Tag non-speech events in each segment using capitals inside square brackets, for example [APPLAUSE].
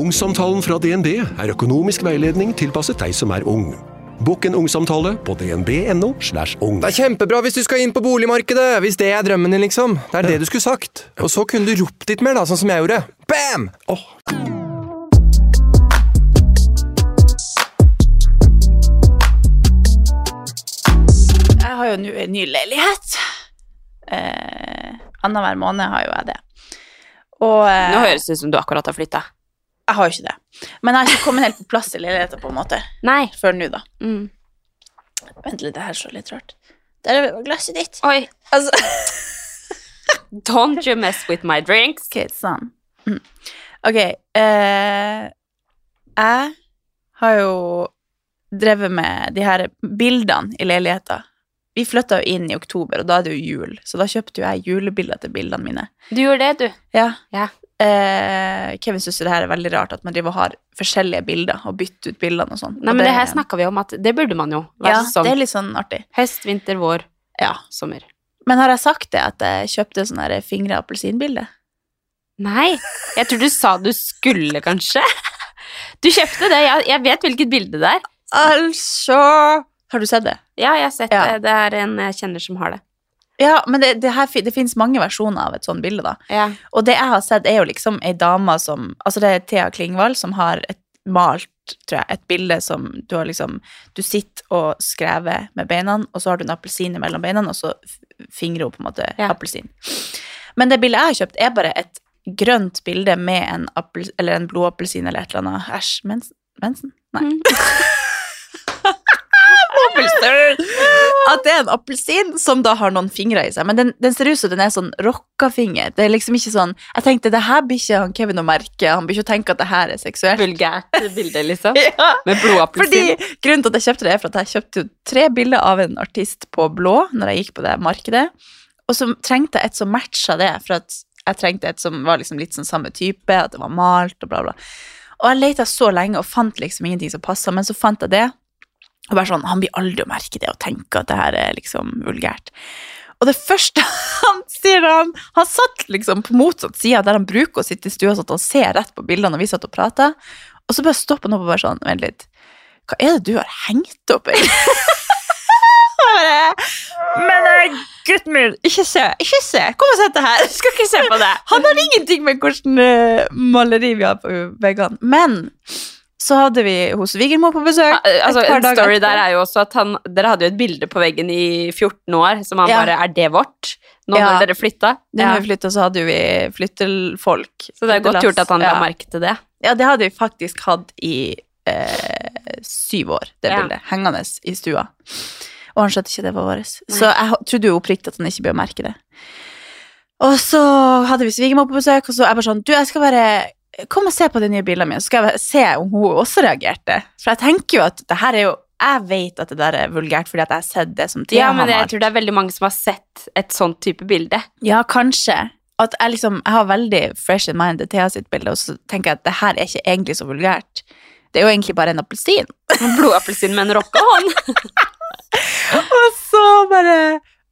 Ungsamtalen fra DNB er økonomisk veiledning tilpasset deg som er ung. Bokk en ungsamtale på dnb.no. slash ung. Det er kjempebra hvis du skal inn på boligmarkedet, hvis det er drømmen din, liksom. Det er det du skulle sagt. Og så kunne du ropt litt mer, da, sånn som jeg gjorde. Bam! Oh. Jeg har jo nå en ny leilighet. Eh, Annenhver måned har jo jeg det. Og eh, Nå høres det ut som du akkurat har flytta. Jeg har jo ikke det. Men jeg har ikke kommet helt på plass i leiligheten, på en måte. Nei. Før nå, da. Mm. Vent litt, det her så litt rart. Der er glasset ditt. Oi. Altså, [LAUGHS] Don't you mess with my drinks. ok, sånn. Mm. Ok, eh, jeg har jo drevet med de her bildene i leiligheten. Vi flytta jo inn i oktober, og da er det jo jul, så da kjøpte jo jeg julebilder til bildene mine. Du gjorde det, du. Ja. Ja. Eh, Kevin syns det her er veldig rart, at man driver og har forskjellige bilder og bytter ut bildene og sånn. Nei, men det her snakka vi om at det burde man jo. Ja, sånn. det er litt sånn artig. Høst, vinter, vår, Ja. sommer. Men har jeg sagt det, at jeg kjøpte sånn fingre appelsinbilde? Nei, jeg tror du sa du skulle, kanskje. Du kjøpte det. Jeg, jeg vet hvilket bilde det er. Altså Har du sett det? Ja, jeg har sett Ja. det. Det er en jeg kjenner som har det. Ja, men det, det, her, det finnes mange versjoner av et sånt bilde, da. Ja. Og det jeg har sett, er jo liksom ei dame som Altså, det er Thea Klingvall som har et malt, tror jeg, et bilde som du har liksom Du sitter og skrever med beina, og så har du en appelsin mellom beina, og så fingrer hun på en måte Ja. appelsin. Men det bildet jeg har kjøpt, er bare et grønt bilde med en, appel, eller en blodappelsin eller et eller annet. Æsj, mensen? Nei. Mm. [LAUGHS] At det er en appelsin som da har noen fingre i seg. Men den, den ser ut som den er sånn rockafinger. Det er liksom ikke sånn Jeg tenkte det her blir ikke han Kevin å merke. Han blir ikke å tenke at det her er seksuelt. Vulgært bilde, liksom. [LAUGHS] Ja, Med blodappelsin. fordi Grunnen til at jeg kjøpte det, er for at jeg kjøpte tre bilder av en artist på blå når jeg gikk på det markedet. Og så trengte jeg et som matcha det, for at jeg trengte et som var liksom litt sånn samme type, at det var malt og bla, bla. Og jeg leita så lenge og fant liksom ingenting som passa, men så fant jeg det. Og bare sånn, Han blir aldri å merke det og tenke at det her er liksom vulgært. Og det første [LAUGHS] han sier han, han satt liksom på motsatt side der han bruker å sitte i stua, så han ser rett på bildene når vi satt og prata. Og så bare stopper han opp og bare sånn Vent litt. Hva er det du har hengt opp i? [LAUGHS] Men eh, gutten min, ikke se. Ikke se. Kom og sett det her. [LAUGHS] Skal ikke se på det. Han har ingenting med hvordan eh, maleri vi har på veggene. Men så hadde vi hos svigermor på besøk. Altså, et par en dager story etterpå. der er jo også at han Dere hadde jo et bilde på veggen i 14 år som han Ja. bare Er det vårt? Nå Ja. når dere flytta? Når vi flytta, så hadde jo vi flyttefolk. Så det er godt gjort at han ja. merke til det. Ja, det hadde vi faktisk hatt i eh, syv år, det Ja. bildet. Hengende i stua. Og han skjønte ikke det var vårt. Så jeg ho- trodde jo oppriktig at han ikke ble å merke det. Og så hadde vi svigermor på besøk, og så er jeg bare sånn Du, jeg skal bare Kom og se på de nye bildene mine, så skal jeg se om hun også reagerte. For jeg tenker jo at det her er jo Jeg vet at det der er vulgært fordi at jeg har sett det som Thea Ja, men har jeg tror det er veldig mange som har sett et sånt type bilde. Ja, kanskje. At jeg liksom Jeg har veldig fresh in mind det Thea sitt bilde, og så tenker jeg at det her er ikke egentlig så vulgært. Det er jo egentlig bare en appelsin. En Blodappelsin med en rockehånd. [LAUGHS] [LAUGHS] Og så bare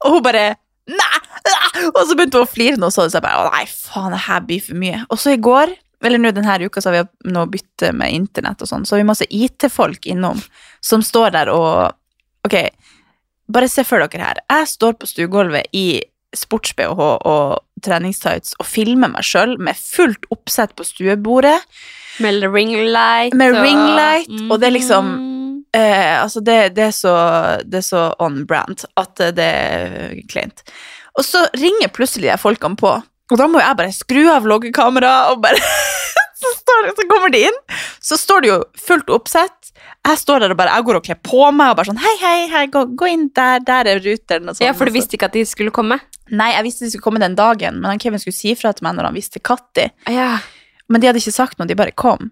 Og hun bare Nei! ah!» Og så begynte hun å flire og så jeg bare Å nei, faen, det her blir for mye. Og så i går, eller nå denne uka, så har vi nå bytte med internett og sånn, så har vi masse IT-folk innom som står der og Ok, bare se for dere her. Jeg står på stuegulvet i sports-BH og treningstights og filmer meg sjøl med fullt oppsett på stuebordet. Med ringlight. Med og- ringlight, og det er liksom Mm. Eh, altså det, det, er så, det er så on brand at det er kleint. Og så ringer plutselig de folkene på, og da må jeg bare skru av loggekameraet og bare [LAUGHS] så, står, så kommer de inn, så står det jo fullt oppsett. Jeg står der og bare, jeg går og kler på meg og bare sånn Hei, hei, hei, gå, gå inn der, der er ruteren. Og sånn. Ja, for du visste ikke at de skulle komme? Nei, jeg visste de skulle komme den dagen, men han Kevin skulle si fra til meg når han visste Katti. Ja. Men de hadde ikke sagt noe, de bare kom.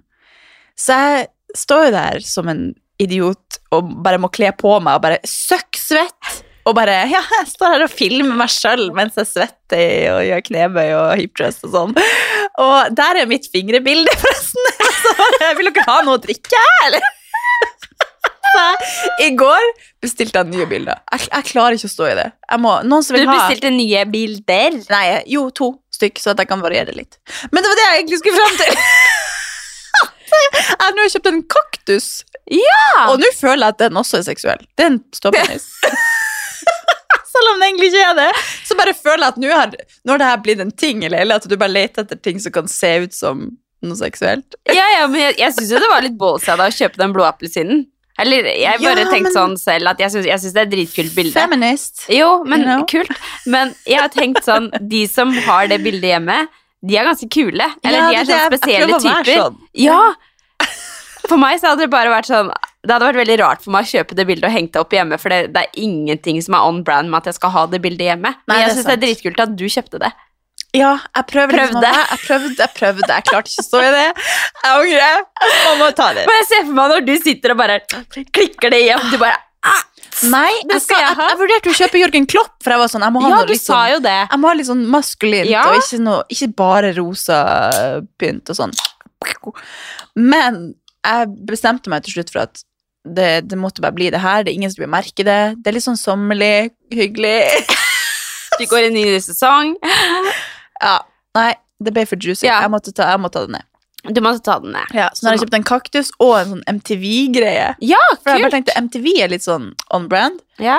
Så jeg står jo der som en idiot og bare må kle på meg og bare søkk svett. Og bare ja, jeg står her og filmer meg sjøl mens jeg svetter og gjør knebøy og hipdress og sånn. Og der er mitt fingrebilde, [LAUGHS] forresten. Så, vil dere ha noe å drikke, eller? [LAUGHS] I går bestilte jeg nye bilder. Jeg, jeg klarer ikke å stå i det. Må, Du bestilte ha nye bilder. Nei, jo, to stykk, så at jeg kan variere litt. Men det var det jeg egentlig skulle fram til. [LAUGHS] Jeg har nå kjøpt en kaktus, Ja! og nå føler jeg at den også er seksuell. Det er en ståpenis. Selv om det egentlig ikke er det. Så bare føler jeg at nå har, nå har det her blitt en ting, eller, at du bare leter etter ting som kan se ut som noe seksuelt. Ja, ja, men jeg, jeg syns jo det var litt ballsy av deg å kjøpe den blå appelsinen. Eller jeg bare Ja, tenkte men- sånn selv at jeg syns, det er et dritkult bilde. Feminist. Jo, men You know? kult. Men jeg har tenkt sånn De som har det bildet hjemme, de er ganske kule. Eller Ja, de er sånn spesielle typer. sånn. Ja. For meg så hadde det bare vært sånn Det hadde vært veldig rart for meg å kjøpe det bildet og henge det opp hjemme, for det, det er ingenting som er on brand med at jeg skal ha det bildet hjemme. Nei, Men jeg syns det er dritkult at du kjøpte det. Ja, jeg prøver liksom Prøvde. Jeg prøvde, jeg prøvde. Jeg klarte ikke å stå i det. Jeg angrer. Man må ta det. Men jeg ser for meg når du sitter og bare klikker det igjen, du bare Nei, jeg, sa, jeg jeg, vurderte å kjøpe Jørgen Klopp, for jeg var sånn Jeg må ha Ja, noe du litt sa sånn. Jeg må ha litt sånn maskulint, Ja. og ikke, noe, ikke bare rosa pynt og sånn. Men jeg bestemte meg til slutt for at det, det måtte bare bli det her. Det er ingen som vil merke det. Det er litt sånn sommerlig, hyggelig. [LAUGHS] Du går inn i ny sesong. Ja, Nei, det ble for juicy. Ja. Jeg, måtte ta, jeg måtte ta det ned. Du måtte ta den ned. Ja, så nå har jeg kjøpt en kaktus og en sånn MTV-greie. Ja, kult! For jeg bare tenkte MTV er litt sånn on brand. Ja.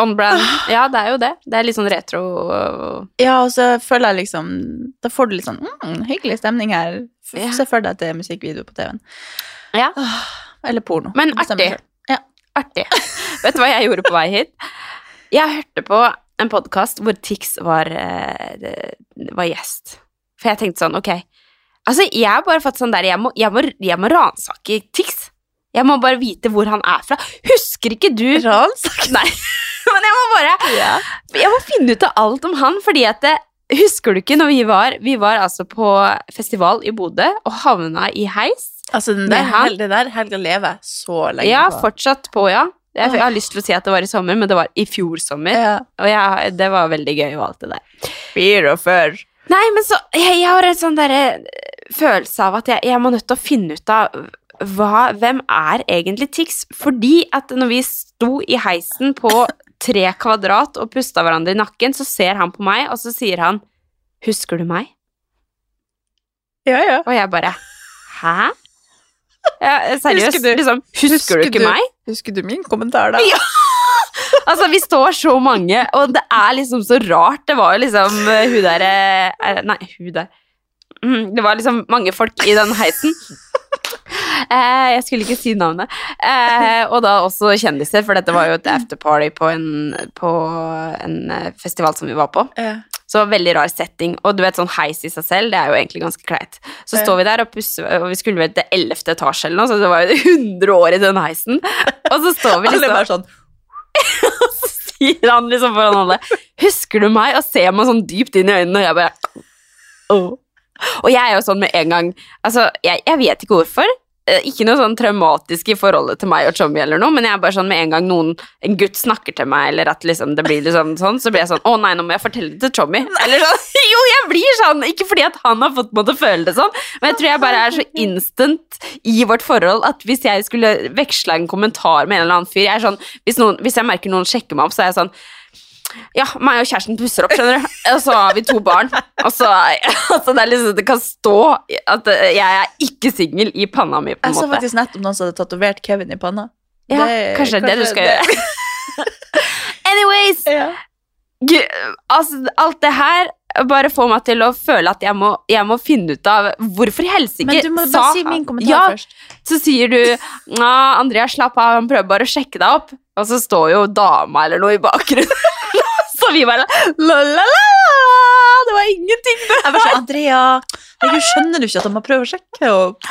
On brand. Ja, det er jo det. Det er litt sånn retro Ja, og så føler jeg liksom Da får du litt sånn mm, hyggelig stemning her. Se for deg at det er musikkvideo på TV-en. Ja. Eller porno. Men artig. Ja. Artig. Vet du hva jeg gjorde på vei hit? Jeg hørte på en podkast hvor Tix var, eh, var gjest. For jeg tenkte sånn, ok Altså, jeg har bare fått sånn der Jeg må, jeg må, jeg må ransake Tix. Jeg må bare vite hvor han er fra. Husker ikke du Ransake? Nei, [LAUGHS] men jeg må bare Ja. Jeg må finne ut av alt om han, fordi at det, Husker du ikke når vi var Vi var altså på festival i Bodø og havna i heis. Altså, den der, hel- det der helga lever så lenge Ja, på. fortsatt på, ja. Jeg, jeg har lyst til å si at det var i sommer, men det var i fjor sommer. Ja. Og jeg, det var veldig gøy og alt det der. Fire og før. Nei, men så Jeg, jeg har en sånn derre følelse av at jeg, jeg må nødt til å finne ut av hva, hvem er egentlig Tix? Fordi at når vi sto i heisen på tre kvadrat og pusta hverandre i nakken, så ser han på meg, og så sier han 'Husker du meg?' Ja, ja. Og jeg bare 'Hæ?' Ja, seriøst, Husker du- liksom. Husker, du ikke meg? Husker du min kommentar, da? Ja. [LAUGHS] Altså, vi står så mange, og det er liksom så rart. Det var jo liksom eh, hun der eh, Nei, hun der. Mm, Det var liksom mange folk i den heisen. [LAUGHS] Eh, jeg skulle ikke si navnet. Eh, og da også kjendiser, for dette var jo et afterparty på en, på en eh, festival som vi var på. Ja. Så veldig rar setting. Og du vet, sånn heis i seg selv, det er jo egentlig ganske kleit. Så står vi der og pusser, og vi skulle vel til ellevte etasje eller noe, så det var jo [LAUGHS] 100 år i den heisen. Og så står vi [LAUGHS] Alle liksom bare sånn [LAUGHS] så sier han liksom foran alle Husker du meg? Og ser meg sånn dypt inn i øynene, og jeg bare oh. Og jeg er jo sånn med en gang Altså, jeg, jeg vet ikke hvorfor. Eh, Ikke noe sånn traumatisk i forholdet til meg og Chommy eller noe, men jeg er bare sånn med en gang noen, en gutt snakker til meg, eller at liksom det blir liksom sånn, så blir jeg sånn Å nei, nå må jeg fortelle det til Chommy. Eller sånn. [LAUGHS] Jo, jeg blir sånn! Ikke fordi at han har fått meg til å føle det sånn, men jeg tror jeg bare er så instant i vårt forhold at hvis jeg skulle veksle en kommentar med en eller annen fyr jeg er sånn, hvis, noen, hvis jeg merker noen sjekker meg opp, så er jeg sånn ja, meg og kjæresten pusser opp, skjønner du. Og så har vi to barn. Og så altså det, er liksom, det kan stå at jeg er ikke singel i panna mi, på en Jeg så måte. faktisk nettopp noen som hadde tatovert Kevin i panna. Ja, Det- kanskje det er det du skal gjøre. [LAUGHS] Anyways, [LAUGHS] Ja. Gud, altså, alt det her bare får meg til å føle at jeg må, jeg må finne ut av hvorfor i helsike Men du må bare si min kommentar ja, først. Så sier du Andrea, slapp av, han prøver bare å sjekke deg opp. Og så står jo dama eller noe i bakgrunnen. [LAUGHS] så vi bare la, la, Det var ingenting, det. Jeg bare sånn, Andrea, jeg skjønner du ikke at han må prøve å sjekke opp?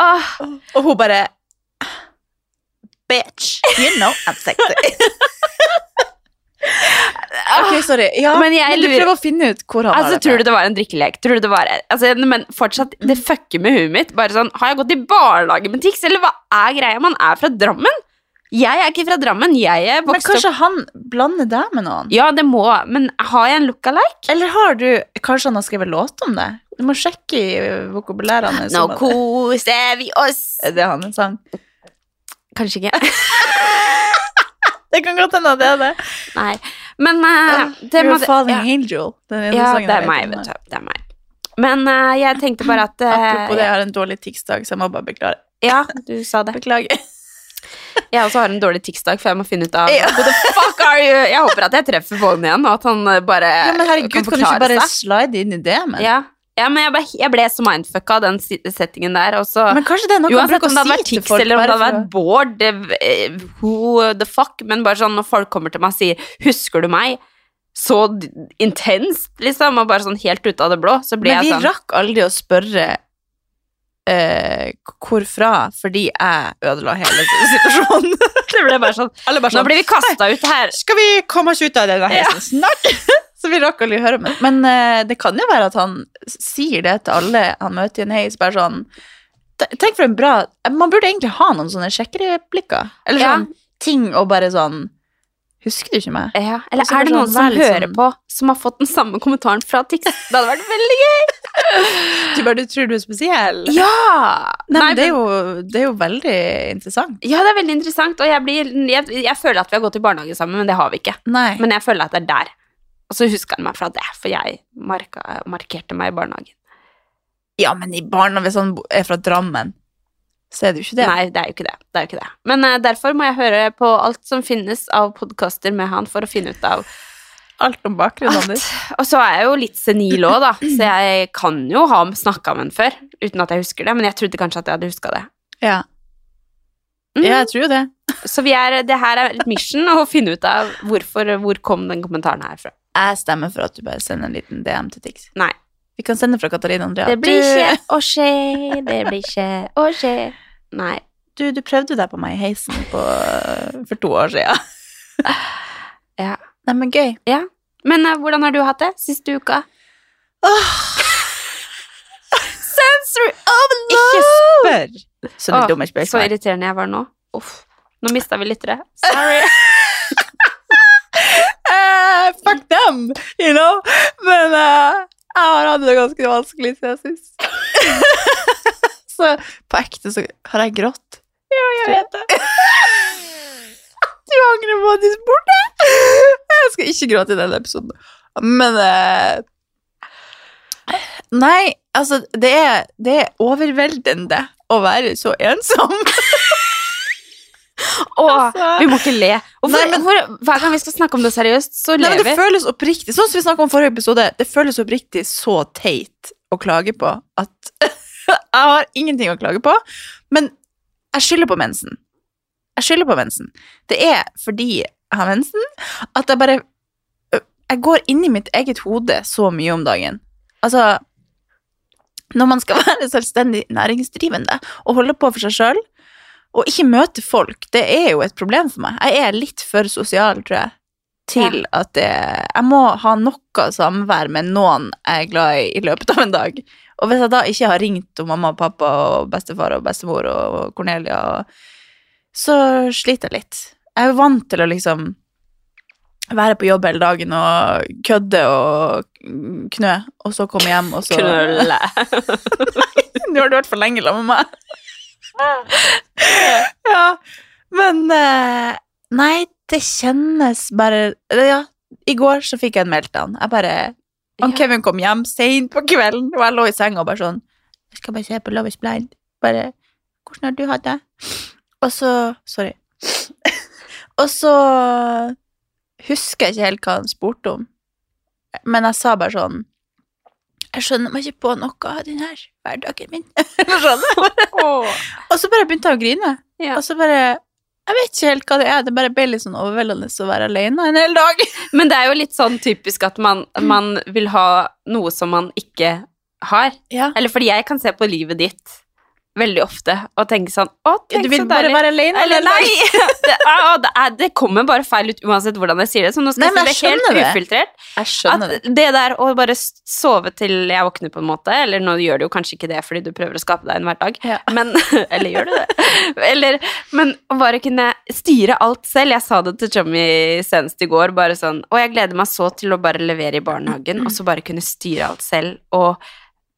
Ah, Og hun bare Bitch, you know I'm sexy. Ok, sorry. Ja, Men men, du prøver å finne ut hvor han Altså, har tror du det var en drikkelek? Tror du det var altså, Men fortsatt, det fucker med huet mitt. Bare sånn, Har jeg gått i barnehage med Tix, eller hva er greia? Man er fra Drammen. Jeg er ikke fra Drammen. Jeg er Men vokst kanskje opp han blander deg med noen? Ja, det må Men har jeg en look-alike? Eller har du Kanskje han har skrevet låt om det? Du må sjekke i vokabulærene. Nå koser vi oss. Er det han en sang? Kanskje ikke. [LAUGHS] Det kan godt hende at det er det. Nei. Men eh, det You're må a falling ja. angel. Den ene ja, sangen det jeg er vet meg, om vet du. Det er meg. Men eh, jeg tenkte bare at [GASPS] eh, Apropos det, jeg har en dårlig tics-dag, så jeg må bare beklage. Ja, du sa det. Beklager. Jeg også har en dårlig tics-dag, for jeg må finne ut av Ja. Who the fuck are you? Jeg håper at jeg treffer Vågen igjen, og at han eh, bare Ja, men herregud, kan, du ikke bare seg. slide inn i det? Men, Ja. ja, men jeg ble, jeg ble så mindfucka av den settingen der, og så men kanskje det er noe Uansett om det hadde vært Tix eller om det hadde vært Bård, det, eh, who the fuck, men bare sånn når folk kommer til meg og sier 'husker du meg', så intenst, liksom, og bare sånn helt ut av det blå, så blir jeg sånn Men vi rakk aldri å spørre eh, hvorfra, fordi jeg ødela hele situasjonen. [LAUGHS] Det ble bare sånn bare Nå sånn blir vi kasta ut her. Skal vi komme oss ut av denne heisen snart? [LAUGHS] Så vi rakk aldri å høre med Men eh, det kan jo være at han sier det til alle han møter i en heis, bare sånn Tenk for en bra Man burde egentlig ha noen sånne sjekkereplikker. Eller Ja. sånn ting og bare sånn Husker du ikke meg? Ja, eller er det noen sånn, som hører sånn- på, som har fått den samme kommentaren fra Tix? Det hadde vært veldig gøy. [LAUGHS] Du bare du tror du er spesiell? Ja! Nei, men det er, jo, det er jo veldig interessant. Ja, det er veldig interessant, og jeg, blir, jeg, jeg føler at vi har gått i barnehage sammen, men det har vi ikke. Nei. Men jeg føler at det er der. Og så husker han meg fra det, for jeg marka, markerte meg i barnehagen. ja, men i barna, hvis han er fra Drammen, så er det jo ikke det. Nei, det er jo ikke det. det, jo ikke det. Men uh, derfor må jeg høre på alt som finnes av podkaster med han, for å finne ut av Alt om bakgrunnen din. Og så er jeg jo litt senil òg, da, så jeg kan jo ha snakka med den før, uten at jeg husker det, men jeg trodde kanskje at jeg hadde huska det. Ja. Mm. ja, jeg tror jo det. Så vi er, det her er et mission å finne ut av hvorfor, hvor kom den kommentaren her fra. Jeg stemmer for at du bare sender en liten DM til Tix. Nei. Vi kan sende fra Katarina Andrea. Det blir ikke å skje, det blir ikke å skje. Nei. Du, du prøvde deg på meg i heisen på, for to år siden. Ja. Nei, men gøy. ja. Men uh, hvordan har du hatt det siste uka? Sensory overload! Ikke spør sånne oh, dumme Så irriterende jeg var nå. Uff. Nå mista vi lyttere. Sorry. uh, [LAUGHS] fuck them, you know. Men uh, jeg har hatt det ganske vanskelig siden sist. [LAUGHS] så på ekte så har jeg grått. Ja, jeg vet det. [LAUGHS] du angrer på at du spurte. Jeg skal ikke gråte i denne episoden. Men eh, Nei, altså, det er, det er overveldende å være så ensom. [LAUGHS] Åh, vi må ikke le. Og Nei, men- for, hver gang vi skal snakke om det seriøst, så Nei, ler vi. det føles oppriktig, sånn som vi snakket om forrige episode, det føles oppriktig så teit å klage på at [LAUGHS] jeg har ingenting å klage på, men jeg skylder på mensen. Jeg skylder på mensen. Det er fordi har mensen at jeg bare Jeg går inn i mitt eget hode så mye om dagen. Altså Når man skal [LAUGHS] være selvstendig næringsdrivende og holde på for seg sjøl, og ikke møte folk, det er jo et problem for meg. Jeg er litt for sosial, tror jeg, til at det, jeg må ha noe samvær med noen jeg er glad i i løpet av en dag. Og hvis jeg da ikke har ringt til mamma og pappa og bestefar og bestemor og Cornelia, så sliter jeg litt. Jeg er jo vant til å liksom være på jobb hele dagen og kødde og knø, og så komme hjem, og så Knulle. [LAUGHS] Nå har du vært for lenge sammen med meg. ja, men eh, Nei, det kjennes bare Ja, i går så fikk jeg en meltdown. Jeg bare han Kevin kom hjem seint på kvelden, og jeg lå i senga og bare sånn Jeg skal bare se på Love is Blind. Bare Hvordan har du hatt det? Og så Sorry. Og så husker jeg ikke helt hva han spurte om, men jeg sa bare sånn Jeg skjønner meg ikke på noe av denne hverdagen min. [LAUGHS] Eller sånn. [LAUGHS] Og så bare begynte jeg å grine. Ja. Og så bare Jeg vet ikke helt hva det er. Det bare ble litt sånn overveldende å være alene en hel dag. [LAUGHS] Men det er jo litt sånn typisk at man, man vil ha noe som man ikke har. Ja. Eller fordi jeg kan se på livet ditt veldig ofte og tenker sånn Å, tenk Du vil bare være alene Eller nei! [LAUGHS] Det, å, det, er, det kommer bare feil ut uansett hvordan jeg sier det. Så nå skal Nei, jeg si det helt det. ufiltrert. Jeg skjønner At det der å bare sove til jeg våkner, på en måte Eller nå gjør du jo kanskje ikke det fordi du prøver å skape deg en hverdag, Ja. [LAUGHS] men Eller gjør du det? Eller, men å bare kunne styre alt selv. Jeg sa det til Tommy senest i går, bare sånn Og jeg gleder meg så til å bare levere i barnehagen, og så bare kunne styre alt selv. Og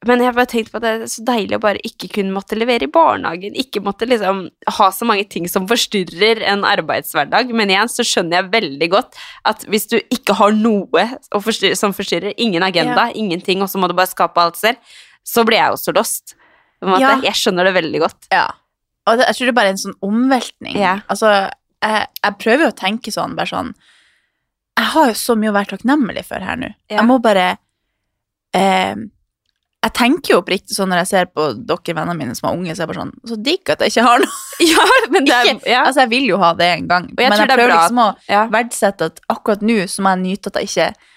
men jeg har bare tenkt på at det er så deilig å bare ikke kunne måtte levere i barnehagen, ikke måtte liksom ha så mange ting som forstyrrer en arbeidshverdag. Men igjen så skjønner jeg veldig godt at hvis du ikke har noe forstyrre, som forstyrrer, ingen agenda, ingenting, og så må du bare skape alt selv, så blir jeg også lost. Ja. Jeg skjønner det veldig godt. Ja. Og det, jeg tror det er bare en sånn omveltning. Ja. Altså, jeg, jeg prøver jo å tenke sånn, bare sånn Jeg har jo så mye å være takknemlig for her nå. Ja. Jeg må bare eh, Jeg tenker jo oppriktig sånn når jeg ser på dere vennene mine som er unge, så er jeg bare sånn Så digg at jeg ikke har noe. [LAUGHS] Ja, men det er Ikke, ja. Altså, jeg vil jo ha det en gang, jeg men jeg er prøver liksom å ja. verdsette at akkurat nå så må jeg nyte at jeg ikke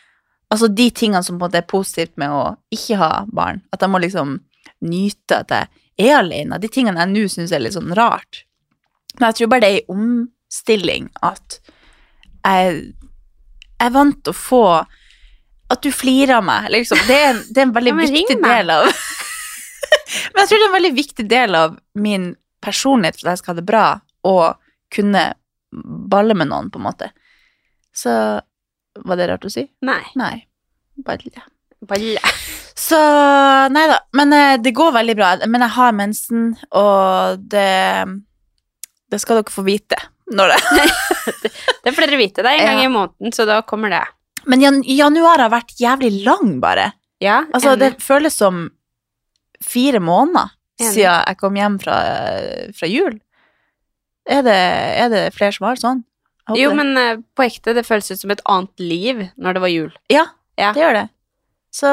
Altså de tingene som på en måte er positivt med å ikke ha barn, at jeg må liksom nyte at jeg er alene. De tingene jeg nå syns er litt sånn rart. Men jeg tror bare det er en omstilling at jeg, jeg er vant til å få At du flirer av meg. Liksom. Det, er, det er en veldig Ja, viktig del av [LAUGHS] Men jeg tror det er en veldig viktig del av min personlighet for at jeg skal ha det bra, å kunne balle med noen, på en måte. Så Var det rart å si? Nei. Nei. Balle. Balle. Så Nei da. Men eh, det går veldig bra. Men jeg har mensen, og det Det skal dere få vite når det [LAUGHS] Det får dere vite. Det er en gang [LAUGHS] Ja. i måneden, så da kommer det. Men jan januar har vært jævlig lang, bare. Ja, Altså, det føles som fire måneder Enig. siden jeg kom hjem fra, fra jul. Er det, er det flere som har sånn? Jo, det. men eh, på ekte, det føles ut som et annet liv når det var jul. Ja, Ja. det gjør det. Så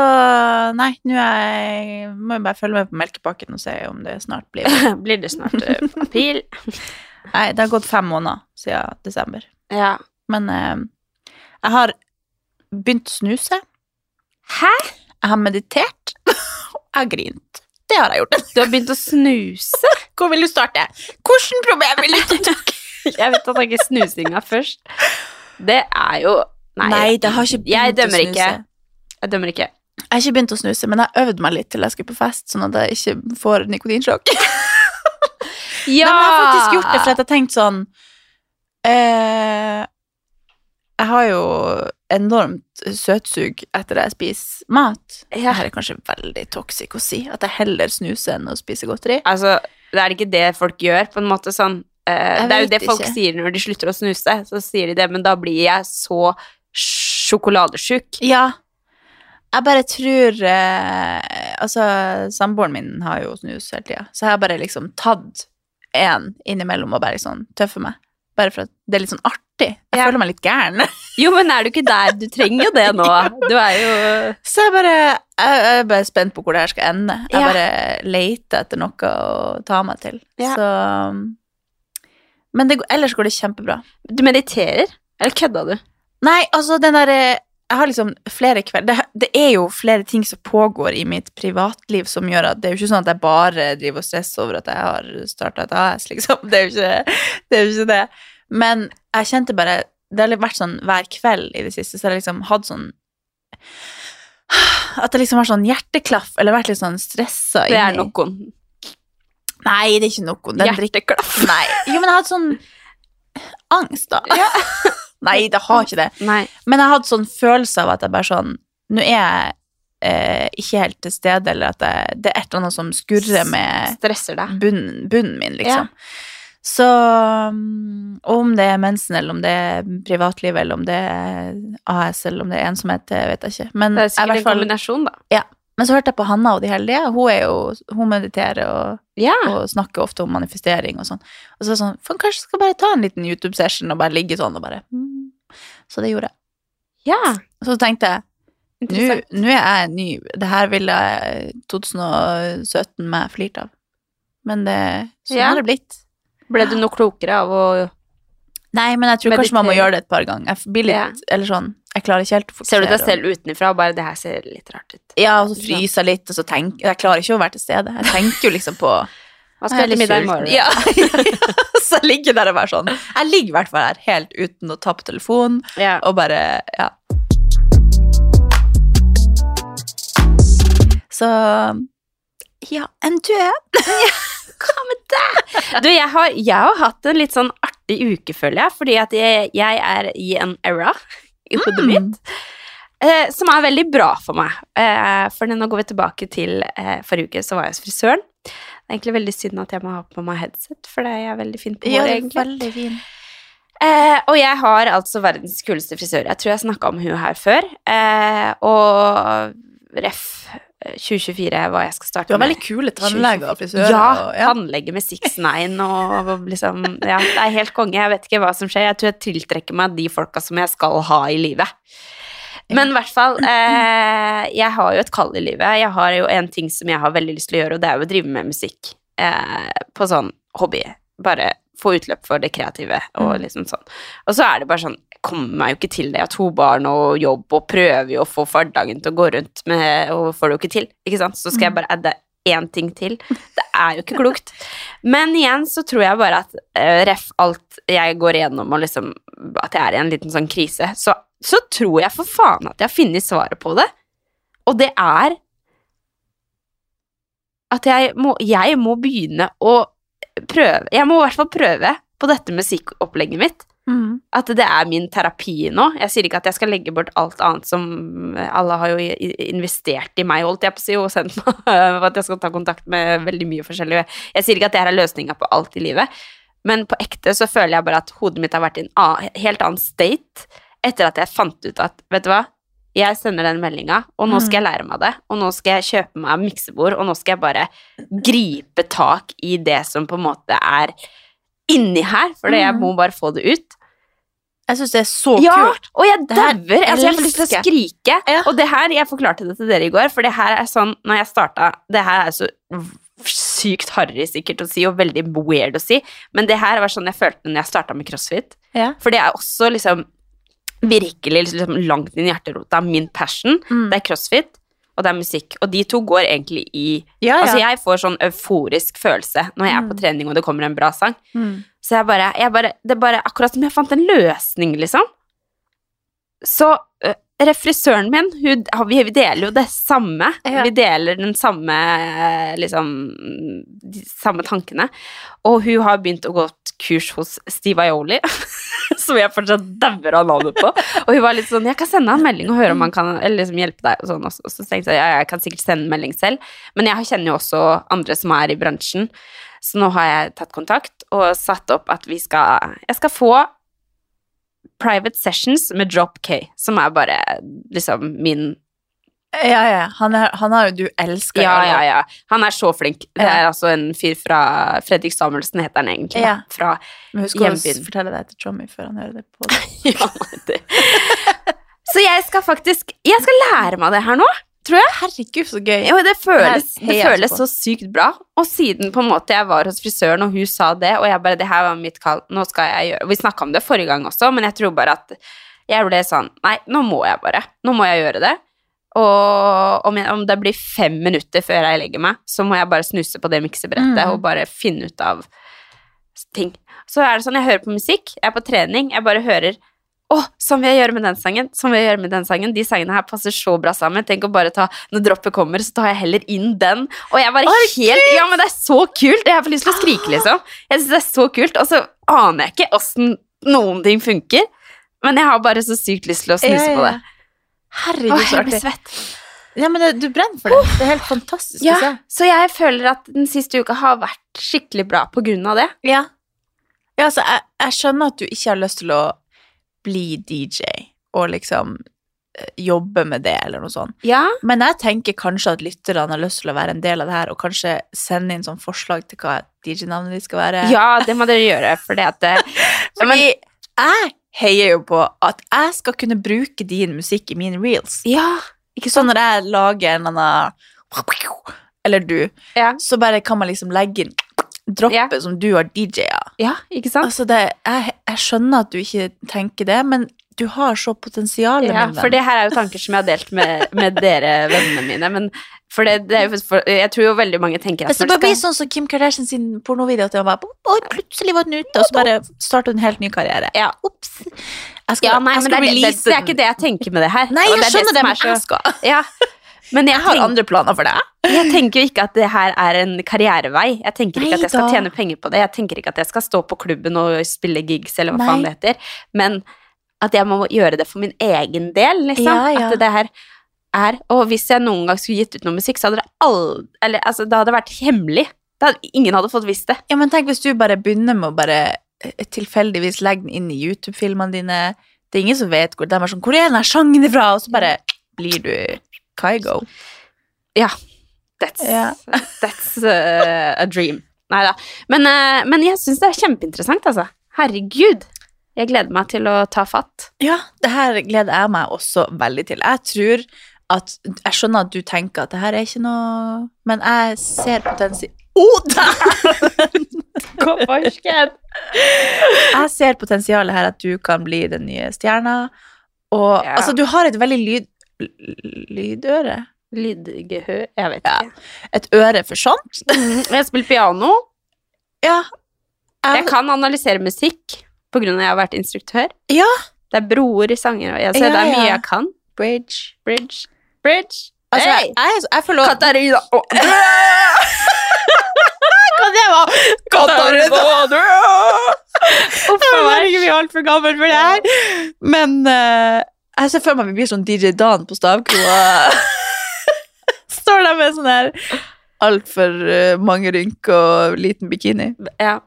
nei, nå jeg må jeg bare følge med på melkepakken og se om det snart blir [LAUGHS] Blir det snart eh, april? [LAUGHS] Nei, det har gått fem måneder siden desember. Ja. Men eh, jeg har begynt å snuse. Hæ? Jeg har meditert. [LAUGHS] Jeg har grint. Det har jeg gjort. Du har begynt å snuse? Hvor vil du starte? Hvilket problem vil du ta Jeg vet at tak i [LAUGHS] snusinga først. Det er jo Nei, Nei, det har ikke begynt jeg å dømmer ikke. Jeg dømmer ikke. Jeg har ikke begynt å snuse, men jeg har øvd meg litt til jeg skulle på fest, sånn at jeg ikke får nikotinsjokk. [LAUGHS] Ja! Nei, men jeg har faktisk gjort det, for jeg har tenkt sånn eh, Jeg har jo enormt søtsug etter jeg spiser mat. Ja. Dette er kanskje veldig toxic å si, at jeg heller snuser enn å spise godteri. Altså, det er ikke det folk gjør, på en måte sånn eh, Det er jo det folk ikke. sier når de slutter å snuse. Så sier de det, men da blir jeg så sjokoladesjuk. Ja. Jeg bare tror eh, Altså, samboeren min har jo snus hele tida, så jeg har bare liksom tatt en innimellom og bare liksom tøffe meg. Bare for at det er litt sånn artig. Jeg Ja. føler meg litt gæren. [LAUGHS] Jo, men er du ikke der? Du trenger jo det nå. Du er jo Så jeg bare Jeg jeg er bare spent på hvor det her skal ende. Jeg Ja. bare leter etter noe å ta meg til. Ja. Så Men det, ellers går det kjempebra. Du mediterer? Eller kødda du? Nei, altså den derre Jeg har liksom flere kveld, det, det er jo flere ting som pågår i mitt privatliv som gjør at det er jo ikke sånn at jeg bare driver og stresser over at jeg har starta et AS, liksom. Det er ikke det. Er jo ikke det. Men jeg kjente bare Det har vært sånn hver kveld i det siste, så jeg har liksom hatt sånn At det liksom har sånn hjerteklaff, eller vært litt sånn stressa Det er noen. Nei, det er ikke noen. Den drikker- Hjerteklaff. Nei. Jo, men jeg har hatt sånn angst, da. [LAUGHS] Nei, det har ikke det. Nei. Men jeg hadde sånn følelse av at jeg bare sånn Nå er jeg eh, ikke helt til stede, eller at jeg, det er et eller annet som skurrer med Stresser deg. bunnen, bunnen min, liksom. Så mm, om det er mensen, eller om det er privatliv, eller om det er AS, eller om det er ensomhet, det vet jeg ikke. Men, Det er sikkert en kombinasjon, da. Men så hørte jeg på Hanna og de heldige. Hun er jo Hun mediterer og, Ja. og snakker ofte om manifestering og sånn. Og så var det sånn Faen, kanskje jeg skal bare ta en liten YouTube-session og bare ligge sånn og bare mm. Så det gjorde jeg. ja. Og så tenkte jeg nå er jeg ny. Det her ville 2017 meg flirt av. Men det, sånn Ja. har det blitt. Ble du noe klokere av å Nei, men jeg tror kanskje man må gjøre det et par ganger. Jeg blir litt, eller sånn, jeg klarer ikke helt å fokusere. Ser du deg selv utenfra og bare 'det her ser litt rart ut'? Ja, og så fryser jeg litt, og så tenker jeg klarer ikke å være til stede. Jeg tenker jo liksom på Hva skal jeg til middag i morgen? Ja, [LAUGHS] så jeg ligger der og bare sånn Jeg ligger i hvert fall her helt uten å ta på telefonen Ja. og bare Ja. Så Ja, enn du? er? Hva med deg? Du, jeg har, jeg har hatt en litt sånn artig uke, føler jeg, fordi at jeg, jeg er i en era i hodet mitt eh, som er veldig bra for meg. Eh, for nå går vi tilbake til eh, forrige uke, så var jeg hos frisøren. Det er egentlig veldig synd at jeg må ha på meg headset, for det er veldig fint på Ja, håret, er egentlig. veldig fin. Eh, og jeg har altså verdens kuleste frisør. Jeg tror jeg snakka om hun her før. Eh, og ref 2024 hva jeg skal starte med. Du har veldig kule tannleger og frisører. Ja, og, ja. tannlege med 6-9 og liksom Ja, det er helt konge. Jeg vet ikke hva som skjer. Jeg tror jeg tiltrekker meg de folka som jeg skal ha i livet. Men i hvert fall, eh, jeg har jo et kall i livet. Jeg har jo en ting som jeg har veldig lyst til å gjøre, og det er jo å drive med musikk. Eh, på sånn hobby. Bare få utløp for det kreative og liksom sånn. Og så er det bare sånn kommer meg jo ikke til det. Jeg har to barn og jobb og prøver jo å få hverdagen til å gå rundt med, og får det jo ikke til. Ikke sant? Så skal jeg bare adde én ting til. Det er jo ikke klokt. Men igjen så tror jeg bare at uh, ref alt jeg går igjennom, og liksom at jeg er i en liten sånn krise, så, så tror jeg for faen at jeg har funnet svaret på det. Og det er at jeg må, jeg må begynne å prøve Jeg må i hvert fall prøve på dette musikkopplegget mitt. Mm. At det er min terapi nå. Jeg sier ikke at jeg skal legge bort alt annet som Alle har jo investert i meg, holdt jeg på å si, og sendt meg [LAUGHS] at jeg skal ta kontakt med veldig mye forskjellig. Jeg sier ikke at det her er løsninga på alt i livet, men på ekte så føler jeg bare at hodet mitt har vært i en annen, helt annen state etter at jeg fant ut at Vet du hva? Jeg sender den meldinga, og nå skal jeg lære meg det. Og nå skal jeg kjøpe meg miksebord, og nå skal jeg bare gripe tak i det som på en måte er inni her, for jeg må bare få det ut. Jeg syns det er så Ja, kult. og jeg dauer. Altså, jeg får lyst til å skrike. Ja. Og det her, jeg forklarte det til dere i går, for det her er sånn Når jeg starta Det her er så sykt harry sikkert å si, og veldig weird å si, men det her var sånn jeg følte når jeg starta med crossfit. Ja. For det er også liksom virkelig liksom, langt inn i hjerterota min passion. Mm. Det er crossfit, og det er musikk. Og de to går egentlig i Ja, ja. Altså, jeg får sånn euforisk følelse når jeg er på trening og det kommer en bra sang. Mm. Så jeg bare, jeg bare Det er bare akkurat som jeg fant en løsning, liksom. Så refrisøren min, hun, vi deler jo det samme. Ja. Vi deler den samme øh, liksom De samme tankene. Og hun har begynt å gå kurs hos Steve Aioli, [LAUGHS] som jeg fortsatt dauer av navnet på. Og hun var litt sånn Jeg kan sende han en melding og høre om han kan eller liksom hjelpe deg. Og, sånn, og så- og så tenkte jeg ja, jeg kan sikkert sende en melding selv, men jeg kjenner jo også andre som er i bransjen. Så nå har jeg tatt kontakt og satt opp at vi skal Jeg skal få private sessions med Drop K, som er bare liksom min Ja, ja. Han, er, han har jo du elska. Ja, ja, ja. Han er så flink. Det er altså en fyr fra Fredrik Samuelsen, heter han egentlig. Ja. Fra Men husk å fortelle det til Tommy før han hører det på [LAUGHS] ja, det. Så jeg skal faktisk Jeg skal lære meg det her nå, tror jeg. Herregud, så gøy. Jo, det føles, Det føles så sykt bra. Og siden på en måte jeg var hos frisøren, og hun sa det, og jeg bare Det her var mitt kall, nå skal jeg gjøre Vi snakka om det forrige gang også, men jeg tror bare at jeg ble sånn Nei, nå må jeg bare. Nå må jeg gjøre det. Og om, jeg, om det blir fem minutter før jeg legger meg, så må jeg bare snuse på det miksebrettet Mm. og bare finne ut av ting. Så er det sånn, jeg hører på musikk, jeg er på trening, jeg bare hører å, sånn vil jeg gjøre med den sangen. Sånn vil jeg gjøre med den sangen. De sangene her passer så bra sammen. Tenk å bare ta Når droppet kommer, så tar jeg heller inn den. Og jeg bare helt Ja, men det er så kult! Jeg får lyst til å skrike, liksom. Jeg syns det er så kult. Og så aner jeg ikke åssen noen ting funker. Men jeg har bare så sykt lyst til å snuse på det. Herregud, så så jeg blir artig. svett. Ja, men det, du brenner for det. Det er helt fantastisk Ja, å se. så jeg føler at den siste uka har vært skikkelig bra på grunn av det. Ja. ja altså, jeg, jeg skjønner at du ikke har lyst til å bli DJ og liksom eh, jobbe med det, eller noe sånt. Ja, Men jeg tenker kanskje at lytterne har lyst til å være en del av det her, og kanskje sende inn sånn forslag til hva DJ-navnet ditt skal være. ja det må dere gjøre, at det, [LAUGHS] ja, men, Fordi jeg heier jo på at jeg skal kunne bruke din musikk i mine reels. ja, Ikke sånn når jeg lager en eller annen Eller du, Ja. så bare kan man liksom legge inn droppet Ja. som du har DJ-a. ja, ikke sant? Altså det, jeg, jeg skjønner at du ikke tenker det, men du har så potensial. Ja, min venn. for det her er jo tanker som jeg har delt med, med dere vennene mine. Men for det, det er jo for, Jeg tror jo veldig mange tenker at Hvis det skal bare bli blir sånn som Kim Kardashian sin pornovideo, at det var bare Oi, plutselig var den ute, og så bare starter hun en helt ny karriere. Ja. Ops. Jeg skal, ja, nei, jeg men skal det, er, det, det er ikke det jeg tenker med det her. Nei, jeg er skjønner det, men jeg skal. Ja. Men jeg, har andre planer for det. jeg tenker jo ikke at det her er en karrierevei. Jeg tenker ikke at jeg skal da. tjene penger på det. Jeg tenker ikke at jeg skal stå på klubben og spille gigs, eller hva Nei. faen det heter. Men at jeg må gjøre det for min egen del, liksom. Ja, ja. At det her er Og hvis jeg noen gang skulle gitt ut noe musikk, så hadde det aldri Eller altså, det hadde vært hemmelig. Hadde, ingen hadde fått visst det. Ja, men tenk hvis du bare begynner med å bare eh, tilfeldigvis legge den inn i YouTube-filmene dine. Det er ingen som vet hvor de er sånn Hvor er den sangen ifra? Og så bare blir du Kygo. That's, Ja. [LAUGHS] that's uh, a dream. Nei da. Men, uh, men jeg syns det er kjempeinteressant, altså. Herregud. Jeg gleder meg til å ta fatt. Ja, det her gleder jeg meg også veldig til. Jeg tror at Jeg skjønner at du tenker at det her er ikke noe Men jeg ser potensial Å, dæven! [LAUGHS] Gå farsken! Jeg ser potensialet her at du kan bli den nye stjerna. Og Ja. altså, du har et veldig lyd... Lydøre? Lydgehør Jeg vet Ja. Et øre for sånt? [LAUGHS] Jeg spiller piano. Ja. Jeg kan analysere musikk på grunn av at jeg har vært instruktør. Ja. Det er broer i sanger, og jeg, ser Ja, det er mye jeg kan. Bridge. Bridge. Bridge. Altså, Hey! jeg, jeg, jeg får lov Katarina Hva det var? Katarina! Uff a meg. vi er altfor gamle for det her. Men eh, jeg ser for meg vi blir sånn DJ Dan på stavkroa. [LAUGHS] Står der med sånn her altfor uh, mange rynk og liten bikini. Ja.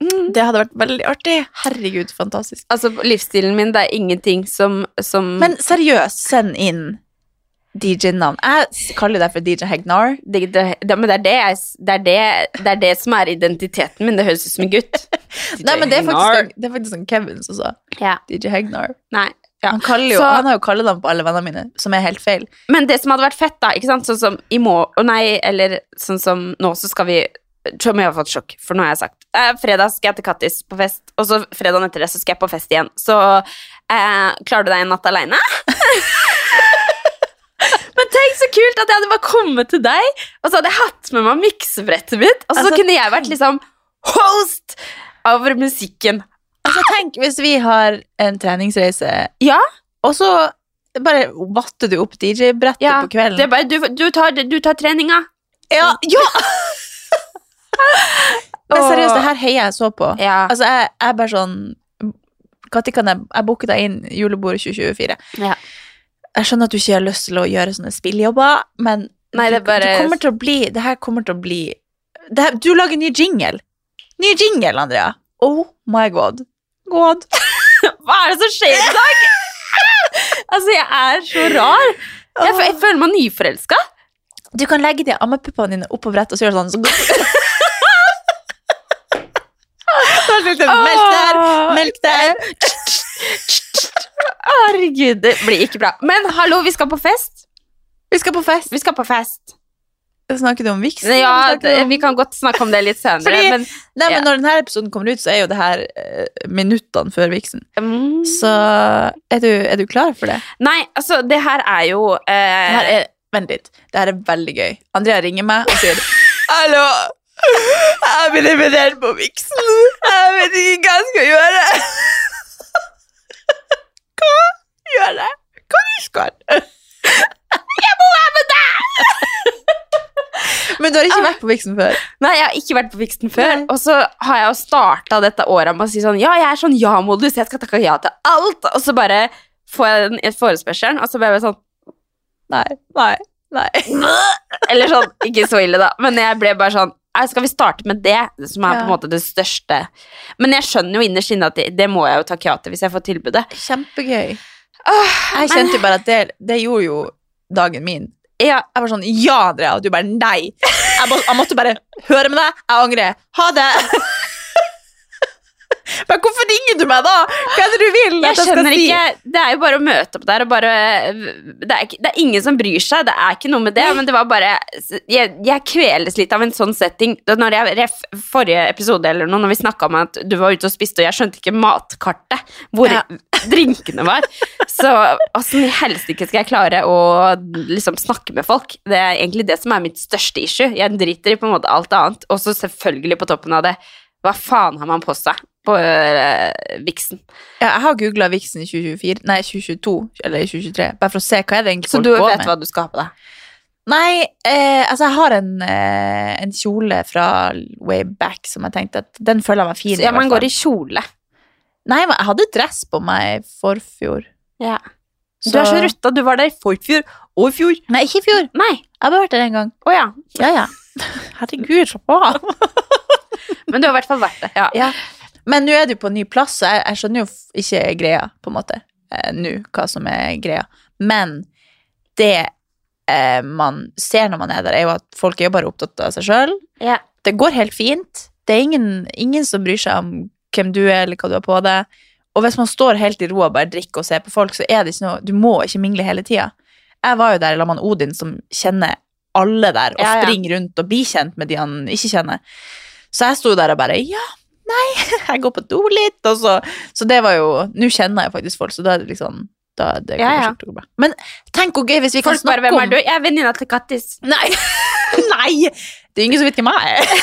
Mm. Det hadde vært veldig artig. Herregud, fantastisk. Altså, livsstilen min, det er ingenting som, som Men seriøst, send inn DJ-navn. Jeg kaller deg for DJ Hegnar. det, det, det, men det er det, jeg, er det, er det som er identiteten min. Det høres ut som en gutt. [LAUGHS] Nei, men det er faktisk, det er faktisk sånn Kevin som sa Ja. DJ Hegnar. Nei. Ja. Han, jo, Så- han har jo kallenavn på alle vennene mine, som er helt feil. Men det som hadde vært fett, da, ikke sant, sånn som i må... og nei, eller sånn som nå, så skal vi Tror jeg har fått sjokk, for nå har jeg sagt eh, Fredag skal jeg til Kattis på fest, og så fredagen etter det så skal jeg på fest igjen. Så eh, klarer du deg en natt aleine? [LAUGHS] Men tenk så kult at jeg hadde bare kommet til deg, og så hadde jeg hatt med meg miksebrettet mitt, og så Altså, kunne jeg vært liksom host over musikken. Altså, tenk hvis vi har en treningsreise, Ja, og så bare vatter du opp DJ-brettet ja. på kvelden. Det er bare, du, du, tar, du tar treninga. ja, ja! [LAUGHS] Men seriøst, det her heier jeg så på. Ja. Altså, jeg er bare sånn Når kan jeg Jeg booker deg inn julebordet 2024. Ja. Jeg skjønner at du ikke har lyst til å gjøre sånne spilljobber, men Nei, det bare... du, du kommer til å bli Det her kommer til å bli det her, Du lager ny jingle. Ny jingle, Andrea. Oh my god. God. [LAUGHS] Hva er det som skjer i dag? [LAUGHS] altså, jeg er så rar. Jeg, jeg føler meg nyforelska. Du kan legge de ammepuppene dine oppå brettet og så gjøre sånn. Så Melk der, melk der. Herregud, det blir ikke bra. Men hallo, vi skal på fest. Vi skal på fest. Vi skal på fest. Snakker du om viksen? Ja, om- Vi kan godt snakke om det litt senere. Fordi- men Nei, men. Når denne episoden kommer ut, så er jo det her eh, minuttene før viksen. mm, Så er du, er du klar for det? Nei, altså, det her er jo eh... her er, vent litt. Det her er veldig gøy. Andrea ringer meg og sier Hallo! Jeg blir invitert på viksen. Jeg vet ikke hva jeg skal gjøre. [LAUGHS] Hva gjør jeg? Hva skal? Jeg må være med deg! Men du har ikke vært på viksen før? Nei, jeg har ikke vært på Vixen før. Nei. Og så har jeg jo starta dette året med å si sånn Ja, jeg er sånn ja-modus, jeg skal takke ja til alt. Og så bare får jeg den i forespørselen, og så blir jeg sånn Nei. Nei. Nei. [LAUGHS] Eller sånn, ikke så ille, da. Men jeg ble bare sånn «Nei, Skal vi starte med det, som er på en Ja. måte det største? Men jeg skjønner jo innerst inne at det, det må jeg jo takke ja til hvis jeg får tilbudet. Kjempegøy. Åh, Jeg kjente jo bare at det, det gjorde jo dagen min. Ja, Jeg var sånn Ja, Andrea. Og du bare nei. Jeg, må, jeg måtte bare høre med deg. Jeg angrer. Ha det. Men hvorfor ringer du meg da? Hva er det du vil Jeg jeg skjønner si? ikke Det er jo bare å møte opp der og bare det er, det er ingen som bryr seg, det er ikke noe med det, men det var bare Jeg, jeg kveles litt av en sånn setting. Når jeg, forrige episode eller noe, når vi snakka om at du var ute og spiste, og jeg skjønte ikke matkartet, hvor Ja. [LAUGHS] drinkene var. Så åssen i helsike skal jeg klare å liksom snakke med folk? Det er egentlig det som er mitt største issue. Jeg driter i på en måte alt annet, og så selvfølgelig på toppen av det, hva faen har man på seg på øh, viksen? Ja, jeg har googla Vixen i 2024, nei 2022 eller i 2023, bare for å se hva er det egentlig Så du vet med. hva du skal ha på deg? Nei, eh, altså jeg har en, eh, en kjole fra way back som jeg tenkte at den føler jeg meg fin i. ja, man går i kjole. Nei, jeg hadde dress på meg i forfjor. Ja. Du er så rutta. Du var der i forfjor og i fjor. Nei, ikke i fjor. Nei. Jeg har bare vært der en gang. Å ja. Ja, ja. [LAUGHS] Herregud, slapp [LAUGHS] av. Men du har i hvert fall vært det. Ja. Ja. Men nå er du på en ny plass, så jeg, jeg skjønner jo ikke greia, på en måte, eh, nå, hva som er greia. Men det eh, man ser når man er der, er jo at folk er jo bare opptatt av seg sjøl. Ja. Det går helt fint. Det er ingen, ingen som bryr seg om hvem du er, eller hva du har på deg. Og hvis man står helt i ro og bare drikker og ser på folk, så er det ikke noe Du må ikke mingle hele tida. Jeg var jo der sammen med Odin, som kjenner alle der, og Ja, ja. springer rundt og blir kjent med de han ikke kjenner. Så jeg sto der og bare Ja, nei, [LAUGHS] jeg går på do litt, og så Så det var jo Nå kjenner jeg faktisk folk, så da er det liksom da, det Ja, ja. å gå. Men tenk hvor gøy hvis vi kan Folk bare snakke 'Hvem om er du?' Jeg er venninna til Kattis. Nei! [LAUGHS] nei! Det er ingen som vet hvem jeg er.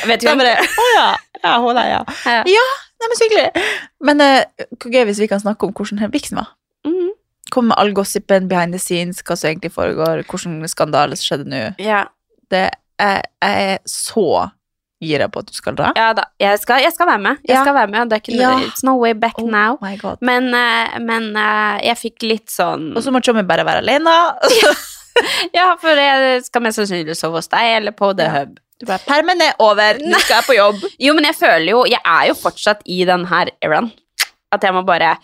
Jeg [LAUGHS] vet Det ikke er om bare, Å ja. Ja, hun der, ja. Ja. ja. Nei, men så hyggelig. Men uh, hvor gøy hvis vi kan snakke om hvordan den viksen var. Mhm. Kom med all gossipen behind the scenes, hva som egentlig foregår, hvordan skandale som skjedde nå. Ja. Det, jeg, jeg er så gira på at du skal dra. ja da. Jeg skal, jeg skal være med. Jeg Ja. skal være med. Det ikke, Ja. It's no way back Oh now. Men, eh, men eh, jeg fikk litt sånn Og så må Tjommi bare være alene. [LAUGHS] Ja, for jeg skal mest sannsynlig sove hos deg eller på The. Hub. Du bare, Permen er over, nå skal jeg på jobb. [LAUGHS] Jo, men jeg føler jo Jeg er jo fortsatt i den her eraen. At jeg må bare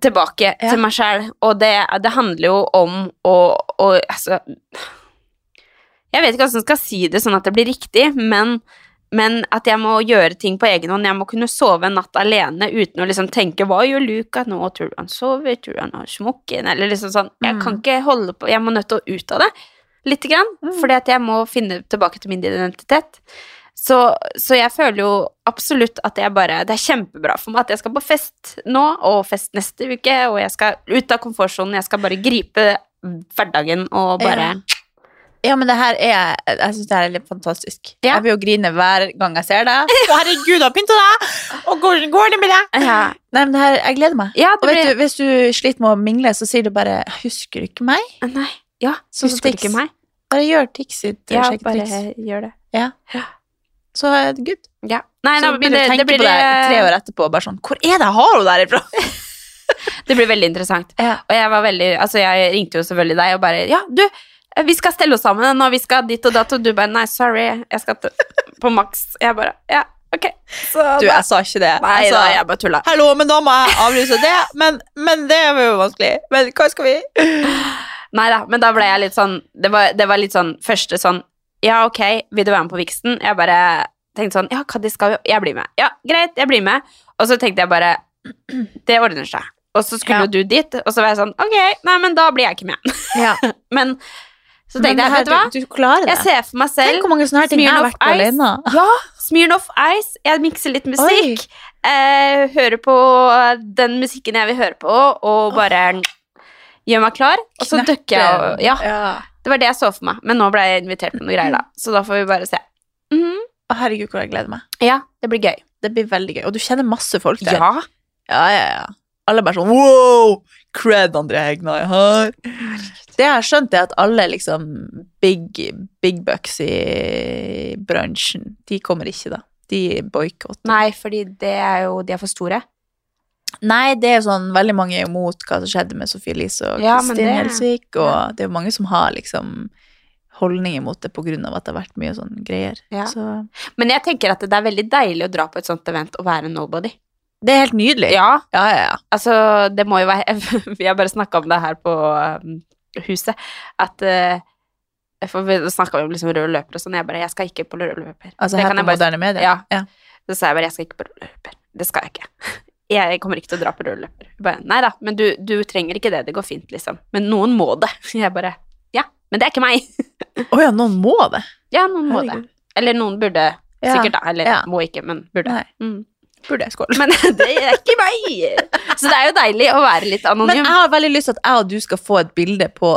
tilbake til meg sjæl. Og det, det handler jo om å å- Altså Jeg vet ikke hvordan jeg skal si det sånn at det blir riktig, men, men at jeg må gjøre ting på egen hånd. Jeg må kunne sove en natt alene uten å liksom tenke 'Hva gjør Luca nå? Tror du han sover? Tror du han har smokken?' Eller liksom sånn. Jeg Mm. kan ikke holde på Jeg må nødt til å ut av det lite grann, fordi at jeg må finne tilbake til min identitet. Så, så jeg føler jo absolutt at jeg bare Det er kjempebra for meg at jeg skal på fest nå, og fest neste uke, og jeg skal ut av komfortsonen. Jeg skal bare gripe hverdagen og bare Ja, men det her er Jeg syns det her er litt fantastisk. Ja. Jeg vil jo grine hver gang jeg ser deg. [LAUGHS] Å, herregud, har pynta deg! Og hvordan går det med deg? Ja, Nei, men det her, jeg gleder meg. ja Og vet blir du, hvis du sliter med å mingle, så sier du bare 'Husker du ikke meg?' Nei. Ja, som så, du ikke meg? Bare gjør Tix sitt Ja, ja, bare gjør det. Så er det good. Ja. Nei, Så nei, blir men du det, tenke det, blir, på det tre år etterpå, bare sånn 'Hvor er det jeg har henne derifra?' [LAUGHS] det blir veldig interessant. Ja. Og jeg var veldig Altså, jeg ringte jo selvfølgelig deg og bare Ja, du, vi skal stelle oss sammen, og vi skal dit og dato. du bare Nei, sorry, jeg skal på maks. Jeg bare Ja, ok. Så Du, da- jeg sa ikke det. Nei jeg da, jeg bare tulla. Hallo, men da må jeg avlyse det. Men, men det var jo vanskelig. Men hva skal vi Nei da, men da ble jeg litt sånn det var, det var litt sånn første sånn Ja, ok, vil du være med på viksten? Jeg bare tenkte sånn Ja, Kaddi skal jo Jeg blir med. Ja, greit, jeg blir med. Og så tenkte jeg bare [CLEARS THROAT] Det ordner seg. Og så skulle Ja. du dit, og så var jeg sånn Ok, nei, men da blir jeg ikke med. Ja. [LAUGHS] Men så tenkte det jeg, vet du hva? Du, klarer det. Jeg ser for meg selv Tenk hvor mange sånne her ting jeg har vært på alene. Ja, Smirnoff Ice. Jeg mikser litt musikk. Eh, hører på den musikken jeg vil høre på, og bare gjør meg klar. Og så dukker jeg og Ja, ja. det var det jeg så for meg. Men nå ble jeg invitert på noe greier, da. Så da får vi bare se. Mm -hmm. herregud, hvor jeg gleder meg. Ja, det blir gøy. Det blir veldig gøy. Og du kjenner masse folk der. Ja. ja, ja. ja. Alle bare sånn wow! Cred André Hegna jeg har. Det jeg har skjønt, er at alle liksom big, big bucks i bransjen, de kommer ikke, da. De boikotter. Nei, fordi det er jo De er for store. Nei, det er sånn veldig mange er imot hva som skjedde med Sofie Elise og Ja, Kristin det- Helsvik, og det er jo mange som har liksom holdninger mot det av at det har vært mye sånn greier. Ja. Så Men jeg tenker at det er veldig deilig å dra på et sånt event og være nobody. det er helt nydelig. Ja, ja, ja. ja. altså, det må jo være [LAUGHS] Vi har bare snakka om det her på um, huset, at uh, For vi snakka om liksom røde løper og sånn, jeg bare Jeg skal ikke på røde løper. Altså Det her på moderne medier. Ja. ja. Så sa jeg bare jeg skal ikke på røde løper'. Det skal jeg ikke. [LAUGHS] Jeg kommer ikke til å dra på røde løper. Bare, Nei da, men du, du trenger ikke det, det går fint, liksom. Men noen må det. [LAUGHS] Jeg bare Ja, men det er ikke meg. [LAUGHS] Å ja, noen må det. Ja, noen må det. Eller noen burde sikkert, da. Eller ja. må ikke, men burde. Nei. Mm. Burde jeg skåle? Men [LAUGHS] det er ikke meg! Så det er jo deilig å være litt Men jeg har veldig lyst til at jeg og du skal få et bilde på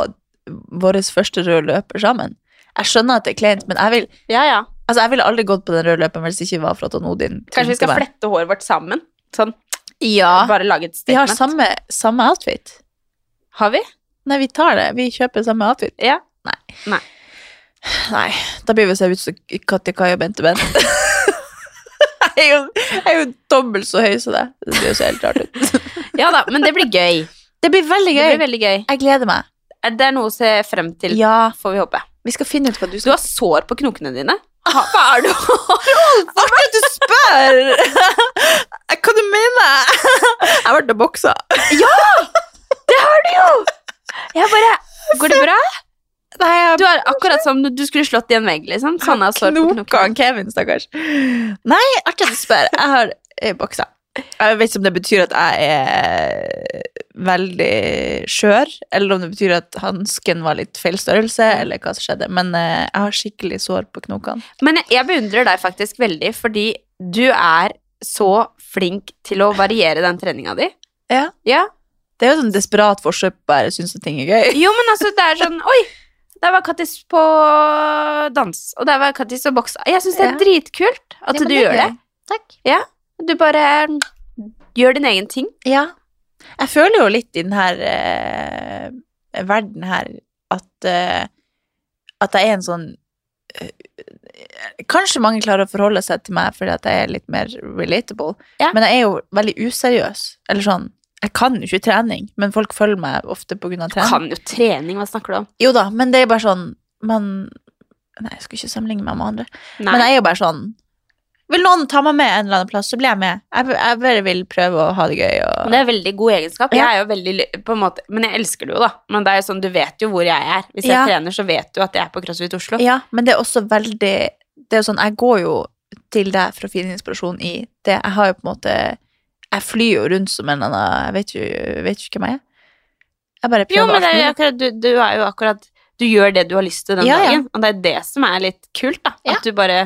vår første røde løper sammen. Jeg skjønner at det er kleint, men jeg vil Ja, ja. Altså, jeg ville aldri gått på den røde løperen hvis det ikke var for at Odin Kanskje vi skal flette håret vårt sammen? Sånn, Ja. bare lage et Vi har samme, samme outfit. Har vi? Nei, vi tar det. Vi kjøper samme outfit. Ja. Nei, da blir vi så ut som Katja Kai og Bente Bent. [LAUGHS] [LAUGHS] jeg, er jo, jeg er jo dobbelt så høy som deg. Det blir jo så helt rart ut. [LAUGHS] Ja da, men det blir gøy. Det blir veldig gøy. Det blir veldig gøy. Jeg gleder meg. Det er noe å se frem til, Ja, får vi håpe. vi skal finne ut hva du skal Du har sår på knokene dine. [LAUGHS] Hva er det? Artig at du spør! Hva du mener Jeg har vært og boksa. Det har du jo! Jeg bare Går det bra? Nei, jeg Du er akkurat som du skulle slått i en vegg, liksom. Sånn er sår på knoka Kevin, stakkars. Nei, artig at du spør. Jeg har eh, boksa. Jeg vet ikke om det betyr at jeg er veldig skjør, eller om det betyr at hansken var litt feil størrelse, eller hva som skjedde. Men eh, jeg har skikkelig sår på knokene. Men jeg beundrer deg faktisk veldig, fordi du er så flink til å variere den treninga di. Ja. Ja. Det er jo sånn desperat forsøk på å synes at ting er gøy. Jo, men altså, det er sånn Oi! Der var Kattis på dans, og der var Kattis og boksa. Jeg syns det er Ja. dritkult at Ja, du gjør det. Takk. Ja. Du bare gjør din egen ting. Ja. Jeg føler jo litt i den her eh, verden her at uh, at jeg er en sånn eh, Kanskje mange klarer å forholde seg til meg fordi at jeg er litt mer relatable, Ja. men jeg er jo veldig useriøs. Eller sånn Jeg kan jo ikke trening, men folk følger meg ofte av trening. Kan jo trening, hva snakker du om? Jo da, men det er bare sånn man, Nei, jeg skal ikke sammenligne meg med andre. Nei. Men jeg er jo bare sånn Vil noen ta meg med en eller annen plass, så blir jeg med. Jeg, jeg bare vil prøve å ha det gøy. Og... Det er veldig god egenskap. Jeg er jo veldig på en måte Men jeg elsker det jo, da. Men det er jo sånn, du vet jo hvor jeg er. Hvis jeg Ja. trener, så vet du at jeg er på CrossFit Oslo. Ja, men det er også veldig Det er jo sånn, jeg går jo til deg for å finne inspirasjon i det. Jeg har jo på en måte Jeg flyr jo rundt som en annen Jeg vet jo, vet jo ikke hvem jeg er. Jeg bare prøver Jo, men det er akkurat, du, du er jo akkurat Du gjør det du har lyst til den Ja, ja. dagen, og det er det som er litt kult, da. Ja. At du bare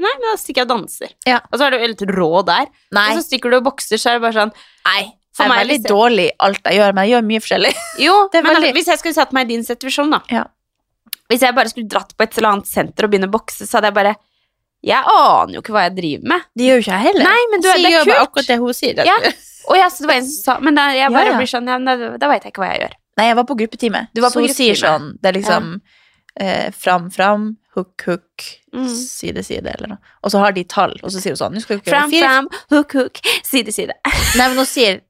Nei, men da stikker jeg og danser. Ja. Og så er du helt rå der. Nei, Og så stikker du og bokser, så er det bare sånn nei. For jeg er veldig liksom... dårlig i alt jeg gjør, men jeg gjør mye forskjellig. [LAUGHS] Jo, Det men veldig- hvis jeg skulle satt meg i din situasjon, da Ja. Hvis jeg bare skulle dratt på et eller annet senter og begynne å bokse, så hadde jeg bare Jeg aner jo ikke hva jeg driver med. Det gjør jo ikke jeg heller. Nei, men du, det er kult. akkurat det hun sier. Ja. Og jeg, så det var en som sa Men da, jeg bare Ja, ja. blir sånn ja, da, da veit jeg ikke hva jeg gjør. Nei, jeg var på gruppetime. Du var på så hun sier sånn Det er liksom eh, fram, fram, hook, hook, Mm. side, side, eller noe. Og så har de tall, og så sier hun sånn Fram, fram, hook, hook, side, side. [LAUGHS] Nei, men hun sier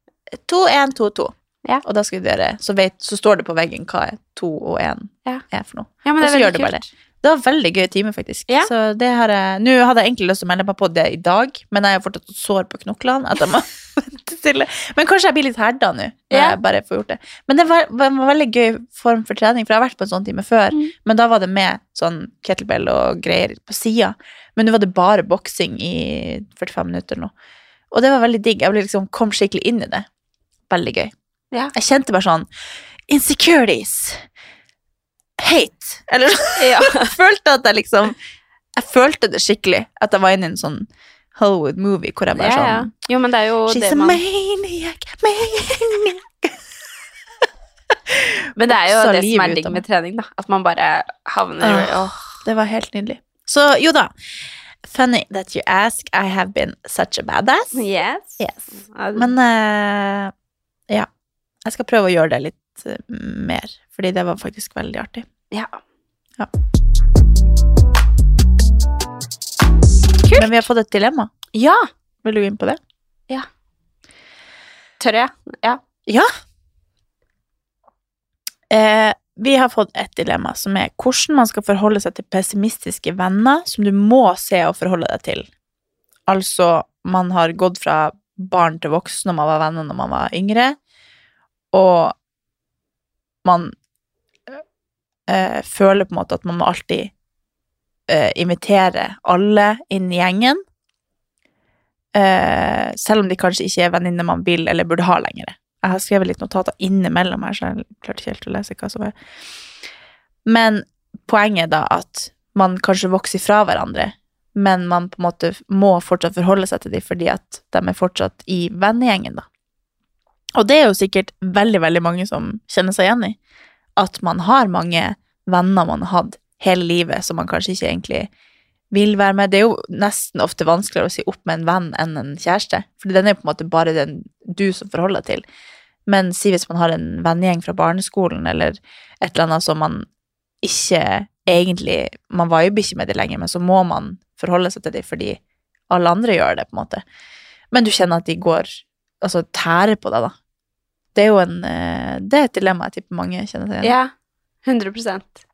to, én, to, to. Ja. Og da skal vi gjøre så, vet, så står det på veggen hva er to og én Ja. er for noe. Ja, men Og så gjør det bare kult. Det var en veldig gøy time, faktisk. Ja. Så det har jeg Nå hadde jeg egentlig lyst til å melde meg på det i dag, men jeg har fortsatt sår på knoklene. At jeg må [LAUGHS] vente til. Men kanskje jeg blir litt herda nå, når Ja. jeg bare får gjort det. Men det var, var en veldig gøy form for trening, for jeg har vært på en sånn time før. Mm. Men da var det med sånn kettlebell og greier på sida. Men nå var det bare boksing i 45 minutter eller noe. Og det var veldig digg. Jeg liksom, kom skikkelig inn i det. Veldig gøy. Ja. Jeg kjente bare sånn Insecurities. Hate. Eller [LAUGHS] Ja. [LAUGHS] følte at jeg liksom Jeg følte det skikkelig. At jeg var inne i en sånn Hollywood movie hvor jeg bare ja. sånn Jo, men det er jo She's det a man maniac, maniac. Men det er jo det som er digg med trening, da. At man bare havner Åh. oh. Det var helt nydelig. Så jo da. Funny that you ask. I have been such a badass. Yes. Yes. Men uh, ja. Jeg skal prøve å gjøre det litt eh, mer, fordi det var faktisk veldig artig. ja. Men vi har fått et dilemma. ja. Vil du gå inn på det? Ja. Tør jeg? Ja. Ja. Eh, vi har fått et dilemma, som er hvordan man skal forholde seg til pessimistiske venner som du må se og forholde deg til. Altså, man har gått fra barn til voksen når man var venner når man var yngre, og man eh, føler på en måte at man må alltid eh, invitere alle inn i gjengen. eh, selv om de kanskje ikke er venninner man vil eller burde ha lenger. Jeg har skrevet litt notater innimellom her, så jeg klarte ikke helt å lese hva som er. Men poenget er da at man kanskje vokser fra hverandre, men man på en måte må fortsatt forholde seg til dem fordi at de er fortsatt i vennegjengen, da. Og det er jo sikkert veldig, veldig mange som kjenner seg igjen i. At man har mange venner man har hatt hele livet som man kanskje ikke egentlig vil være med. Det er jo nesten ofte vanskeligere å si opp med en venn enn en kjæreste, for den er jo på en måte bare den du som forholder deg til. Men si hvis man har en vennegjeng fra barneskolen eller et eller annet som man ikke egentlig Man viber ikke med det lenger, men så må man forholde seg til dem fordi alle andre gjør det, på en måte. Men du kjenner at de går Altså tærer på deg, da. Det er jo en eh, Det er et dilemma jeg tipper mange kjenner seg igjen i. Ja, 100%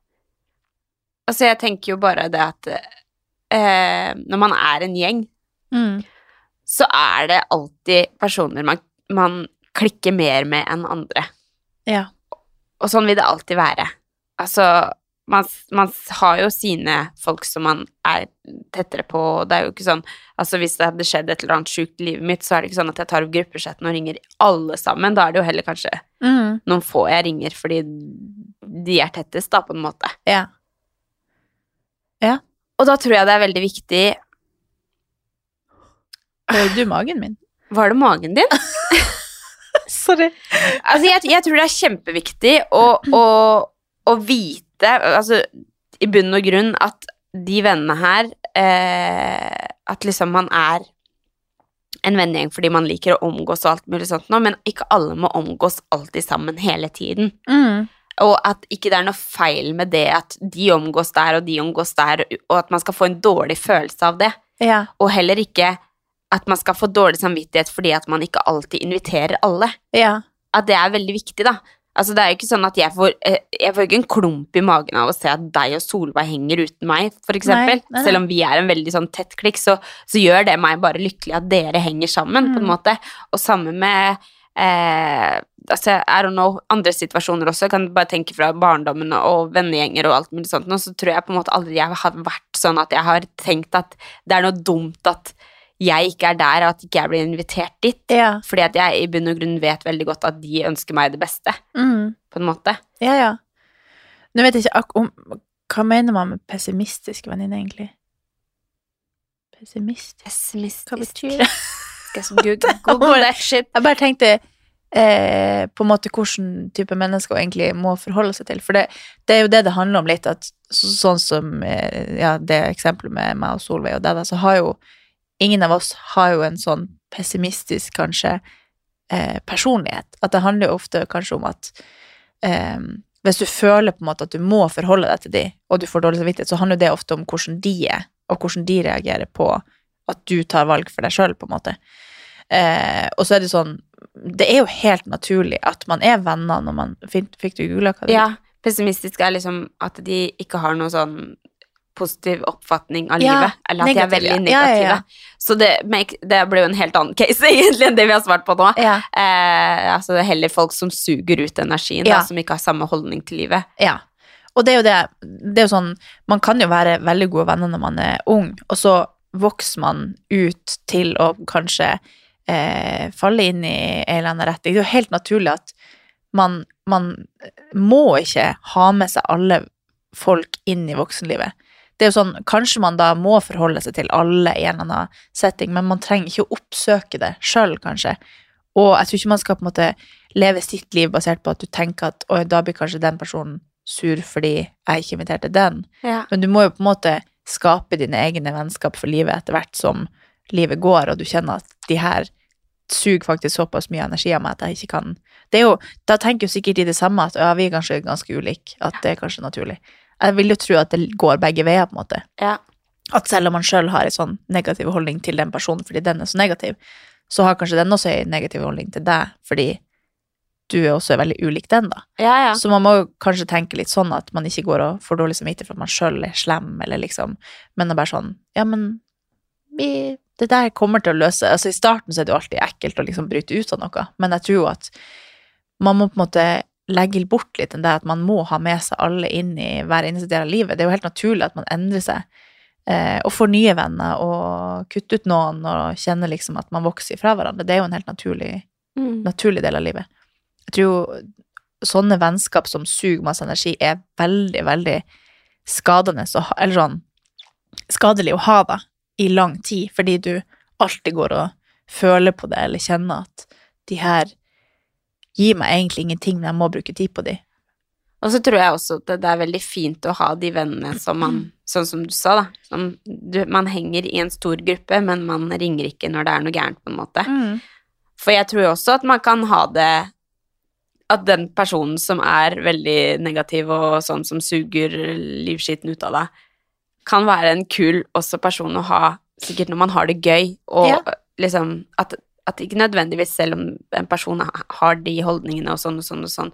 Altså, jeg tenker jo bare det at eh, når man er en gjeng, Mm. så er det alltid personer man, man klikker mer med enn andre. Ja. Og sånn vil det alltid være. Altså, man, man har jo sine folk som man er tettere på, og det er jo ikke sånn Altså, hvis det hadde skjedd et eller annet sjukt i livet mitt, så er det ikke sånn at jeg tar opp gruppechatten og ringer alle sammen. Da er det jo heller kanskje Mm. noen få jeg ringer fordi de er tettest, da, på en måte. Ja. Og da tror jeg det er veldig viktig Hører du magen min? Var det magen din? [LAUGHS] Sorry. Altså, jeg, jeg tror det er kjempeviktig å, å, å vite, altså i bunn og grunn, at de vennene her eh, At liksom man er en vennegjeng fordi man liker å omgås og alt mulig sånt nå, men ikke alle må omgås alltid sammen hele tiden. Mm. Og at ikke det er noe feil med det at de omgås der og de omgås der, og at man skal få en dårlig følelse av det. Ja. Og heller ikke at man skal få dårlig samvittighet fordi at man ikke alltid inviterer alle. Ja. At det er veldig viktig, da. Altså, det er jo ikke sånn at jeg får, eh, jeg får ikke en klump i magen av å se at deg og Solveig henger uten meg, for eksempel. Nei, nei, nei. Selv om vi er en veldig sånn tett klikk, så, så gjør det meg bare lykkelig at dere henger sammen, på en Mm. måte. Og samme med eh, altså, I don't know, andre situasjoner også. Jeg kan bare tenke fra barndommen og vennegjenger og alt mulig sånt, nå, så tror jeg på en måte aldri jeg har vært sånn at jeg har tenkt at det er noe dumt at jeg ikke er der, og at ikke jeg blir invitert dit. Ja. Fordi at jeg i bunn og grunn vet veldig godt at de ønsker meg det beste, Mm. på en måte. Ja, ja. Nå vet jeg ikke om Hva mener man med pessimistisk venninne, egentlig? Pessimistisk Pessimistisk. Hva betyr [LAUGHS] det? Skal jeg google, [LAUGHS] google that shit. Jeg bare tenkte eh, på en måte hvilken type mennesker hun egentlig må forholde seg til. For det, det er jo det det handler om litt, at så, sånn som eh, ja, det eksempelet med meg og Solveig og deg, så har jo ingen av oss har jo en sånn pessimistisk, kanskje, eh, personlighet. At det handler jo ofte kanskje om at eh, hvis du føler på en måte at du må forholde deg til de, og du får dårlig samvittighet, så handler det ofte om hvordan de er, og hvordan de reagerer på at du tar valg for deg sjøl, på en måte. Eh, og så er det sånn Det er jo helt naturlig at man er venner når man Fikk, du googla hva det Ja, pessimistisk er liksom at de ikke har noe sånn positiv oppfatning av Ja, livet, eller at de er veldig negative. Ja, ja. Så det, make, det ble jo en helt annen case [LAUGHS] egentlig enn det vi har svart på nå. Eh, altså det er heller folk som suger ut energien, da, som ikke har samme holdning til livet. Ja. Og det er jo det Det er jo sånn Man kan jo være veldig gode venner når man er ung, og så vokser man ut til å kanskje eh, falle inn i en eller annen retning. Det er jo helt naturlig at man, man må ikke ha med seg alle folk inn i voksenlivet. Det er jo sånn, Kanskje man da må forholde seg til alle i en eller annen setting, men man trenger ikke å oppsøke det sjøl, kanskje. Og jeg tror ikke man skal på en måte leve sitt liv basert på at du tenker at oi, da blir kanskje den personen sur fordi jeg ikke inviterte den. Ja. Men du må jo på en måte skape dine egne vennskap for livet etter hvert som livet går, og du kjenner at de her suger faktisk såpass mye energi av meg at jeg ikke kan det er jo, Da tenker jo sikkert de det samme, at ja, vi er kanskje ganske ulike, at det er kanskje naturlig. Jeg vil jo tro at det går begge veier, på en måte. Ja. At selv om man sjøl har en sånn negativ holdning til den personen fordi den er så negativ, så har kanskje den også en negativ holdning til deg fordi du er også veldig ulik den, da. Ja, ja. Så man må kanskje tenke litt sånn at man ikke går og får dårlig samvittighet for at man sjøl er slem, eller liksom Men det er bare sånn Ja, men vi Det der kommer til å løse Altså, i starten så er det jo alltid ekkelt å liksom bryte ut av noe, men jeg tror jo at man må på en måte legge bort litt enn det at man må ha med seg alle inn i hver eneste del av livet. Det er jo helt naturlig at man endrer seg. eh, og får nye venner og kutter ut noen og kjenner liksom at man vokser ifra hverandre. Det er jo en helt naturlig, Mm. naturlig del av livet. Jeg tror jo sånne vennskap som suger masse energi, er veldig, veldig skadende, eller sånn skadelig å ha da, i lang tid, fordi du alltid går og føler på det, eller kjenner at de her gir meg egentlig ingenting, men jeg må bruke tid på de. Og så tror jeg også at det, er veldig fint å ha de vennene som man Sånn som du sa, da. Som du, man henger i en stor gruppe, men man ringer ikke når det er noe gærent, på en måte. For jeg tror også at man kan ha det At den personen som er veldig negativ og sånn som suger livskiten ut av deg, kan være en kul også person å ha sikkert når man har det gøy, og Ja. liksom at, at ikke nødvendigvis selv om en person har de holdningene og sånn og sånn og sånn,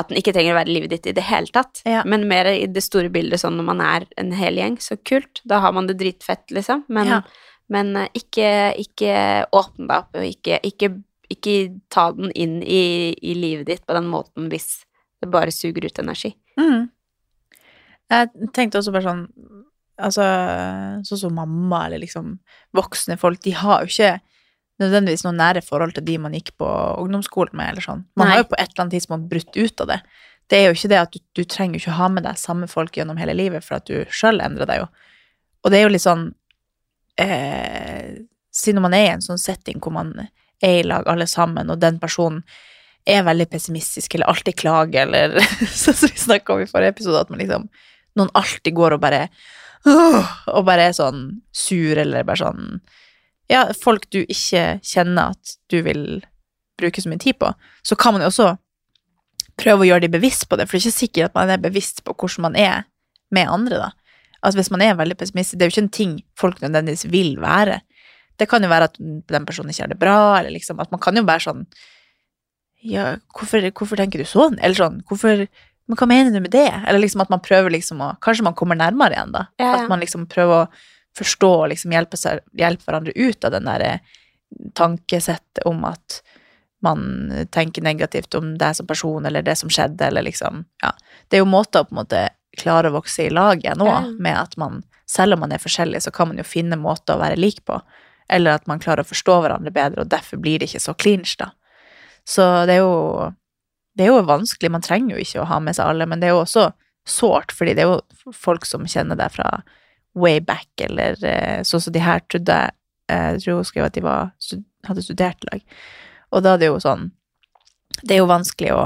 at den ikke trenger å være livet ditt i det hele tatt, Ja. men mer i det store bildet sånn når man er en hel gjeng, så kult, da har man det dritfett, liksom, men Ja. men eh, ikke, ikke åpne deg opp, og ikke, ikke, ikke ta den inn i, i livet ditt på den måten hvis det bare suger ut energi. Mm. Jeg tenkte også bare sånn Altså, sånn som mamma eller liksom voksne folk, de har jo ikke nødvendigvis noe nære forhold til de man gikk på ungdomsskolen med, eller sånn. Man Nei. har jo på et eller annet tidspunkt brutt ut av det. Det er jo ikke det at du, du trenger jo ikke ha med deg samme folk gjennom hele livet, for at du sjøl endrer deg jo. Og det er jo litt sånn eh, Siden man er i en sånn setting hvor man er i lag alle sammen, og den personen er veldig pessimistisk eller alltid klager, eller [LAUGHS] sånn som vi snakka om i forrige episode, at man liksom Noen alltid går og bare Og bare er sånn sur, eller bare sånn Ja, folk du ikke kjenner at du vil bruke så mye tid på, så kan man jo også prøve å gjøre de bevisst på det, for det er ikke sikkert at man er bevisst på hvordan man er med andre, da. Altså hvis man er veldig pessimistisk, det er jo ikke en ting folk nødvendigvis vil være. Det kan jo være at den personen ikke har det bra, eller liksom at man kan jo være sånn Ja, hvorfor, hvorfor tenker du sånn? Eller sånn, hvorfor Men hva mener du med det? Eller liksom at man prøver liksom å Kanskje man kommer nærmere igjen, da. Ja, ja. At man liksom prøver å forstå og liksom hjelpe, seg, hjelpe hverandre ut av den derre tankesettet om at man tenker negativt om deg som person, eller det som skjedde, eller liksom Ja. Det er jo måter å på en måte klare å vokse i lag igjen nå, med at man, selv om man er forskjellig, så kan man jo finne måter å være lik på. Eller at man klarer å forstå hverandre bedre, og derfor blir det ikke så clinch, da. Så det er jo Det er jo vanskelig, man trenger jo ikke å ha med seg alle, men det er jo også sårt, fordi det er jo folk som kjenner deg fra way back, eller eh, sånn som de her trodde jeg Jeg tror hun skrev at de var, hadde studert lag. Og da er det jo sånn Det er jo vanskelig å,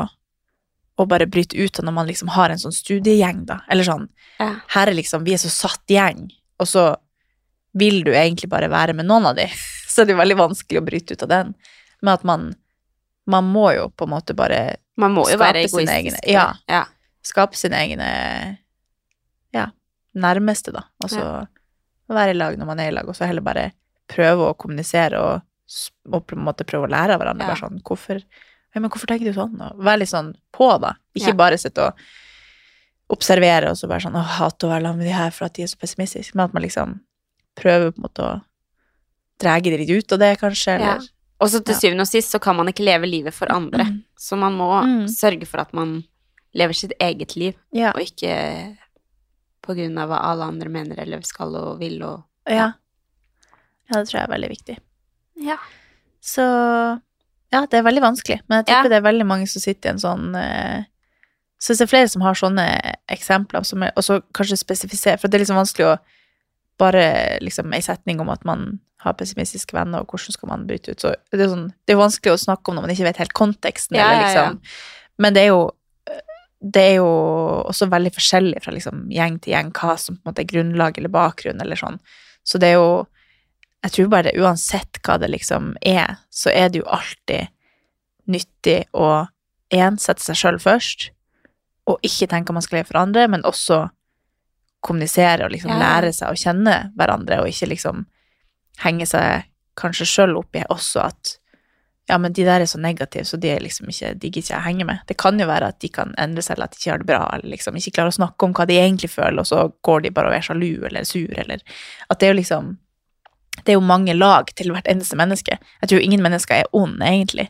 å bare bryte ut av når man liksom har en sånn studiegjeng, da. Eller sånn Ja. Her er liksom Vi er så satt gjeng, og så vil du egentlig bare være med noen av de. [LAUGHS] Så det er veldig vanskelig å bryte ut av den. Men at man Man må jo på en måte bare Man må jo være egoistisk. egne- ja. ja. skape sine egne ja, nærmeste, da. Altså være i lag når man er i lag, og så heller bare prøve å kommunisere og, og på en måte prøve å lære av hverandre. Ja. Bare sånn, hvorfor, ja, men hvorfor tenker du sånn? Og være litt sånn på, da. Ikke Ja. bare sitte og observere og så bare sånn Å, hate å være sammen med de her for at de er så pessimistiske. Men at man liksom prøver på en måte å dra de litt ut av det, kanskje, Ja. Og så til syvende og sist så kan man ikke leve livet for andre. Mm. Så man må Mm. sørge for at man lever sitt eget liv, Ja. og ikke på grunn av hva alle andre mener eller skal og vil og Ja. ja, det tror jeg er veldig viktig. Ja. Så ja, det er veldig vanskelig, men jeg Ja. det er veldig mange som sitter i en sånn eh, Så det er flere som har sånne eksempler, som er, og så kanskje spesifisere, for det er liksom vanskelig å bare liksom ei setning om at man har pessimistiske venner, og hvordan skal man bryte ut. Så det er, sånn, er vanskelig å snakke om når man ikke vet helt konteksten, Ja, eller ja, ja. liksom Men det er jo det er jo også veldig forskjellig fra liksom gjeng til gjeng hva som på en måte er grunnlag eller bakgrunn eller sånn. Så det er jo Jeg tror bare uansett hva det liksom er, så er det jo alltid nyttig å én sette seg sjøl først, og ikke tenke hva man skal leve for andre, men også kommunisere og liksom Ja. lære seg å kjenne hverandre, og ikke liksom henge seg kanskje sjøl opp i også at ja, men de der er så negative, så de liksom ikke, de gidder ikke jeg henge med. Det kan jo være at de kan endre seg, eller at de ikke har det bra, eller liksom ikke klarer å snakke om hva de egentlig føler, og så går de bare og er sjalu eller sur, eller at det er jo liksom Det er jo mange lag til hvert eneste menneske. Jeg tror ingen mennesker er onde, egentlig.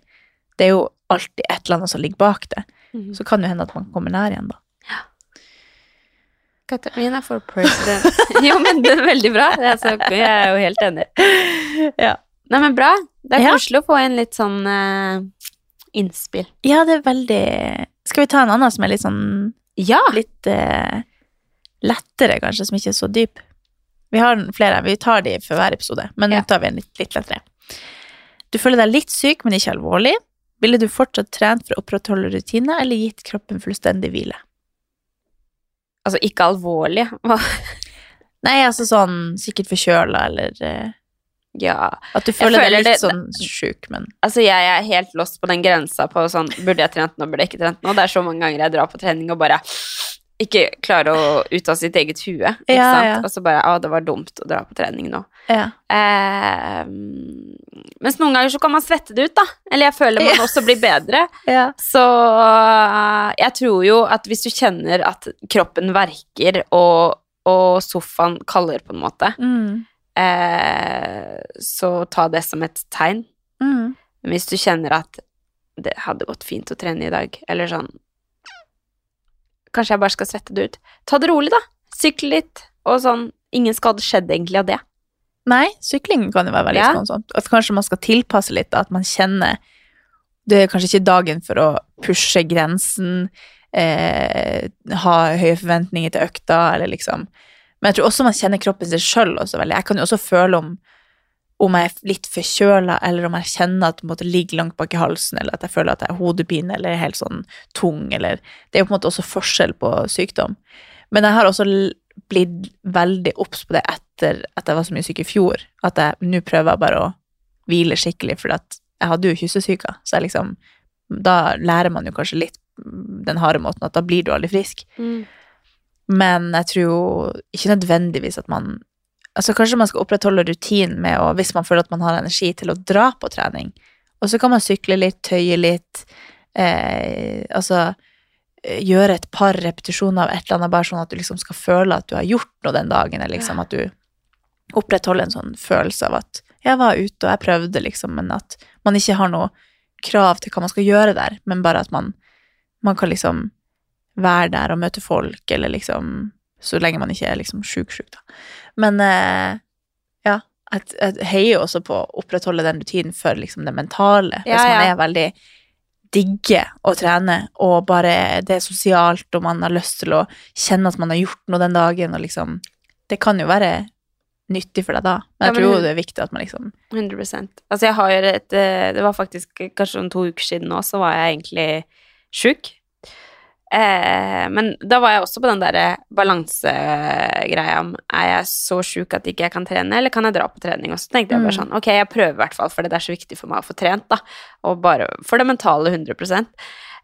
Det er jo alltid et eller annet som ligger bak det. Mm. Så kan det jo hende at man kommer nær igjen, da. Katarina for president. [LAUGHS] jo, men det er veldig bra. Er så, jeg er jo helt enig. [LAUGHS] Ja. Nei, men bra. Det er Ja. koselig å få en litt sånn uh, innspill. Ja, det er veldig Skal vi ta en annen som er litt sånn Ja! Litt uh, lettere, kanskje, som ikke er så dyp? Vi har flere. Vi tar de for hver episode, men nå Ja. tar vi en litt, litt lettere. Du føler deg litt syk, men ikke alvorlig. Ville du fortsatt trent for å opprettholde rutiner, eller gitt kroppen fullstendig hvile? Altså, ikke alvorlig. Hva? Nei, altså sånn sikkert forkjøla, eller eh, Ja. at du føler, føler deg litt det- sånn sjuk, men Altså, jeg er helt lost på den grensa på sånn Burde jeg trent nå, burde jeg ikke trent nå? Det er så mange ganger jeg drar på trening og bare ikke klarer å ut av sitt eget hue. Ikke Ja, sant? ja. Og så bare Å, det var dumt å dra på trening nå. ja. Eh, mens noen ganger så kan man svette det ut, da. Eller jeg føler man også blir bedre. [LAUGHS] ja. Så øh, jeg tror jo at hvis du kjenner at kroppen verker og, og sofaen kaller, på en måte, Mm. Eh, så ta det som et tegn. Mm. Hvis du kjenner at det hadde gått fint å trene i dag, eller sånn Kanskje jeg bare skal svette det ut. Ta det rolig, da. Sykle litt. Og sånn Ingen skade skjedde egentlig av det. Nei, sykling kan jo være veldig Ja. skånsomt. At kanskje man skal tilpasse litt, da, at man kjenner Det er kanskje ikke dagen for å pushe grensen, eh, ha høye forventninger til økta, eller liksom Men jeg tror også man kjenner kroppen sin sjøl også veldig. Jeg kan jo også føle om om jeg er litt forkjøla, eller om jeg kjenner at det ligger langt bak i halsen, eller at jeg føler at jeg har hodepine, eller er helt sånn tung, eller Det er jo på en måte også forskjell på sykdom. Men jeg har også blitt veldig obs på det etter at jeg var så mye syk i fjor, at jeg nå prøver bare å hvile skikkelig, for jeg hadde jo kyssesyka, så jeg liksom Da lærer man jo kanskje litt mm, den harde måten, at da blir du aldri frisk. Men jeg tror jo ikke nødvendigvis at man Altså kanskje man skal opprettholde rutinen med å, hvis man føler at man har energi til å dra på trening, og så kan man sykle litt, tøye litt, eh, altså eh, gjøre et par repetisjoner av et eller annet, bare sånn at du liksom skal føle at du har gjort noe den dagen, eller liksom at du opprettholder en sånn følelse av at jeg var ute og jeg prøvde, liksom, men at man ikke har noe krav til hva man skal gjøre der, men bare at man, man kan liksom være der og møte folk, eller liksom Så lenge man ikke er liksom sjuk-sjuk, da. Men eh, ja, jeg, heier også på å opprettholde den rutinen for liksom det mentale. Hvis Ja, man ja. er veldig digger å trene, og bare det er sosialt, og man har lyst til å kjenne at man har gjort noe den dagen, og liksom Det kan jo være nyttig for deg da, men Ja, jeg men tror det er viktig at man liksom 100 Altså, jeg har jo et eh, Det var faktisk kanskje om to uker siden nå, så var jeg egentlig sjuk. Eh, men da var jeg også på den derre balansegreia om er jeg så sjuk at ikke jeg kan trene, eller kan jeg dra på trening? Og så tenkte jeg bare Mm. sånn, ok, jeg prøver i hvert fall, for det er så viktig for meg å få trent, da. Og bare for det mentale 100%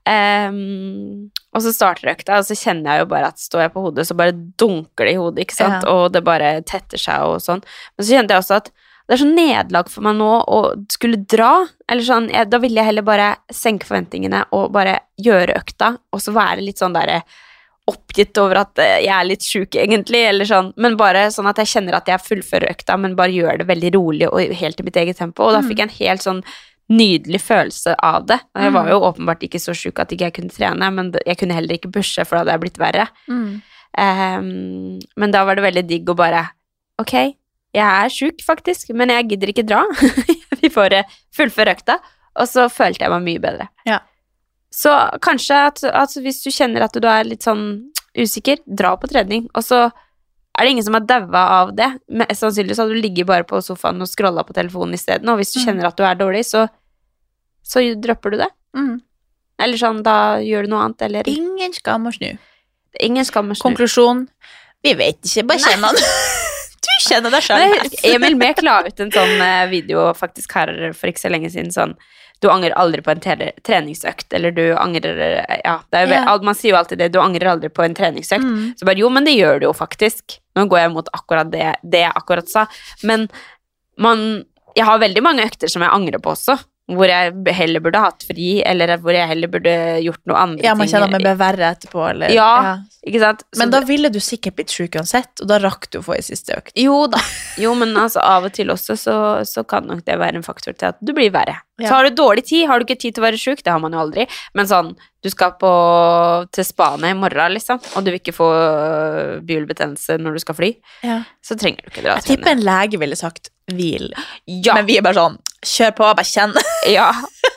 Ehm, og så starter økta, og så kjenner jeg jo bare at står jeg på hodet, så bare dunker det i hodet, ikke sant, Ja. og det bare tetter seg og sånn. Men så kjente jeg også at det er så nederlag for meg nå å skulle dra. Eller sånn, jeg, da ville jeg heller bare senke forventningene og bare gjøre økta, og så være litt sånn derre oppgitt over at eh, jeg er litt sjuk, egentlig, eller sånn, men bare sånn at jeg kjenner at jeg fullfører økta, men bare gjør det veldig rolig og helt i mitt eget tempo. Og da fikk jeg en helt sånn nydelig følelse av det. Jeg var jo åpenbart ikke så sjuk at ikke jeg kunne trene, men jeg kunne heller ikke pushe, for da hadde jeg blitt verre. Ehm, men da var det veldig digg å bare Ok, jeg er sjuk, faktisk, men jeg gidder ikke dra. [LAUGHS] Vi får eh, fullføre økta. Og så følte jeg meg mye bedre. Ja. Så kanskje at, at hvis du kjenner at du er litt sånn usikker, dra på trening. Og så er det ingen som har daua av det. Men sannsynligvis hadde du ligget bare på sofaen og scrolla på telefonen isteden. Og hvis du Mm. kjenner at du er dårlig, så, så dropper du det. mm. Eller sånn, da gjør du noe annet, eller Ingen skam å snu. Ingen skam å snu. Konklusjon Vi vet ikke, bare kjenn han. [LAUGHS] Du kjenner deg sjøl best. Emil Mek la ut en sånn eh, video faktisk her for ikke så lenge siden, sånn Du angrer aldri på en treningsøkt, eller du angrer eh, Ja, det jo, Ja. man sier jo alltid det, du angrer aldri på en treningsøkt. Mm. Så bare jo, men det gjør du jo faktisk. Nå går jeg mot akkurat det, det jeg akkurat sa, men man Jeg har veldig mange økter som jeg angrer på også. Hvor jeg heller burde hatt fri, eller hvor jeg heller burde gjort noe andre ting. Ja, man kjenner at man blir verre etterpå, eller Ja, ikke sant? Så Men da ville du sikkert blitt sjuk uansett, og da rakk du å få ei siste økt. Jo da. Jo, men altså av og til også så, så kan nok det være en faktor til at du blir verre. Ja. Så har du dårlig tid, har du ikke tid til å være sjuk, det har man jo aldri, men sånn, du skal på, til Spania i morgen, liksom, og du vil ikke få øh, bihulebetennelse når du skal fly, Ja. så trenger du ikke dra til Jeg tipper en lege ville sagt hvil, Ja, men vi er bare sånn kjør på, bare kjenn. [LAUGHS] ja.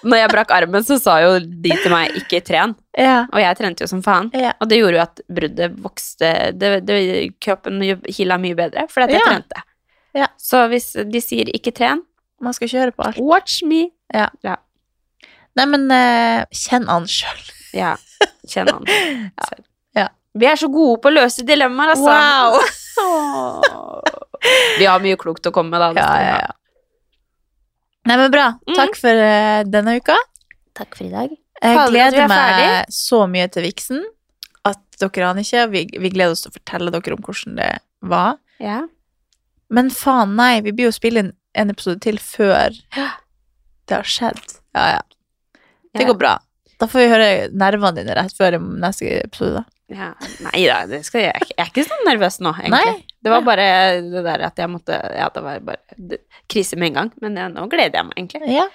Når jeg brakk armen, så sa jo de til meg ikke tren, Ja. og jeg trente jo som faen. Ja. Og det gjorde jo at bruddet vokste, det, det, kroppen hila mye bedre, fordi at jeg Ja. trente. Ja. Så hvis de sier ikke tren, Man skal kjøre på alt. watch me. Nei, men uh, kjenn an sjøl. Ja, kjenn han. selv. [LAUGHS] Ja. Vi er så gode på å løse dilemmaer, altså. Wow! [LAUGHS] [LAUGHS] Vi har mye klokt å komme med, da. Ja, ja, ja. Nei, men bra. Mm. Takk for uh, denne uka. Takk for i dag. Jeg gleder er meg så mye til Viksen at dere aner ikke. Vi, vi gleder oss til å fortelle dere om hvordan det var. Ja. Men faen, nei, vi blir jo spille inn en episode til før det har skjedd. Ja, ja. Det Ja. går bra. Da får vi høre nervene dine rett før neste episode. da. Ja. Nei da, det skal jeg. Jeg er ikke så nervøs nå, egentlig. Nei. Det var bare det der at jeg måtte Ja, det var bare krise med en gang. Men ja, nå gleder jeg meg egentlig. Ja.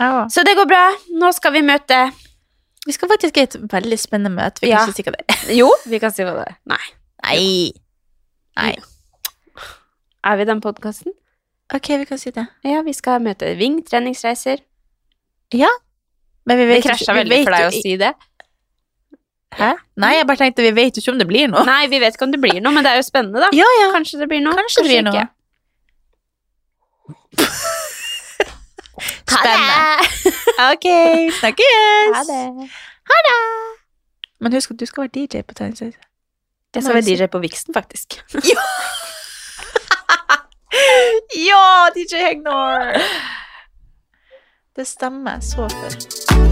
Ja. Så det går bra. Nå skal vi møte Vi skal faktisk ha et veldig spennende møte. Vi kan Ja. ikke si hva det er. Jo, vi kan si hva det er. Nei. Nei. Nei. Er vi den podkasten? Ok, vi kan si det. Ja, vi skal møte Ving treningsreiser. Men vi vet det krasja vi veldig for deg å si det. Hæ? Nei, jeg bare tenkte vi vet jo ikke om det blir noe. Nei, vi vet ikke om det blir noe, men det er jo spennende, da. Ja, ja. Kanskje det blir noe. Kanskje det blir noe. Spennende. [LAUGHS] Ok, snakkes. Ha det. Men husk at du skal være DJ på treningsreise. Jeg skal være DJ på Vixen, faktisk. Ja, [LAUGHS] ja, DJ Hegnor! Det stemmer så for.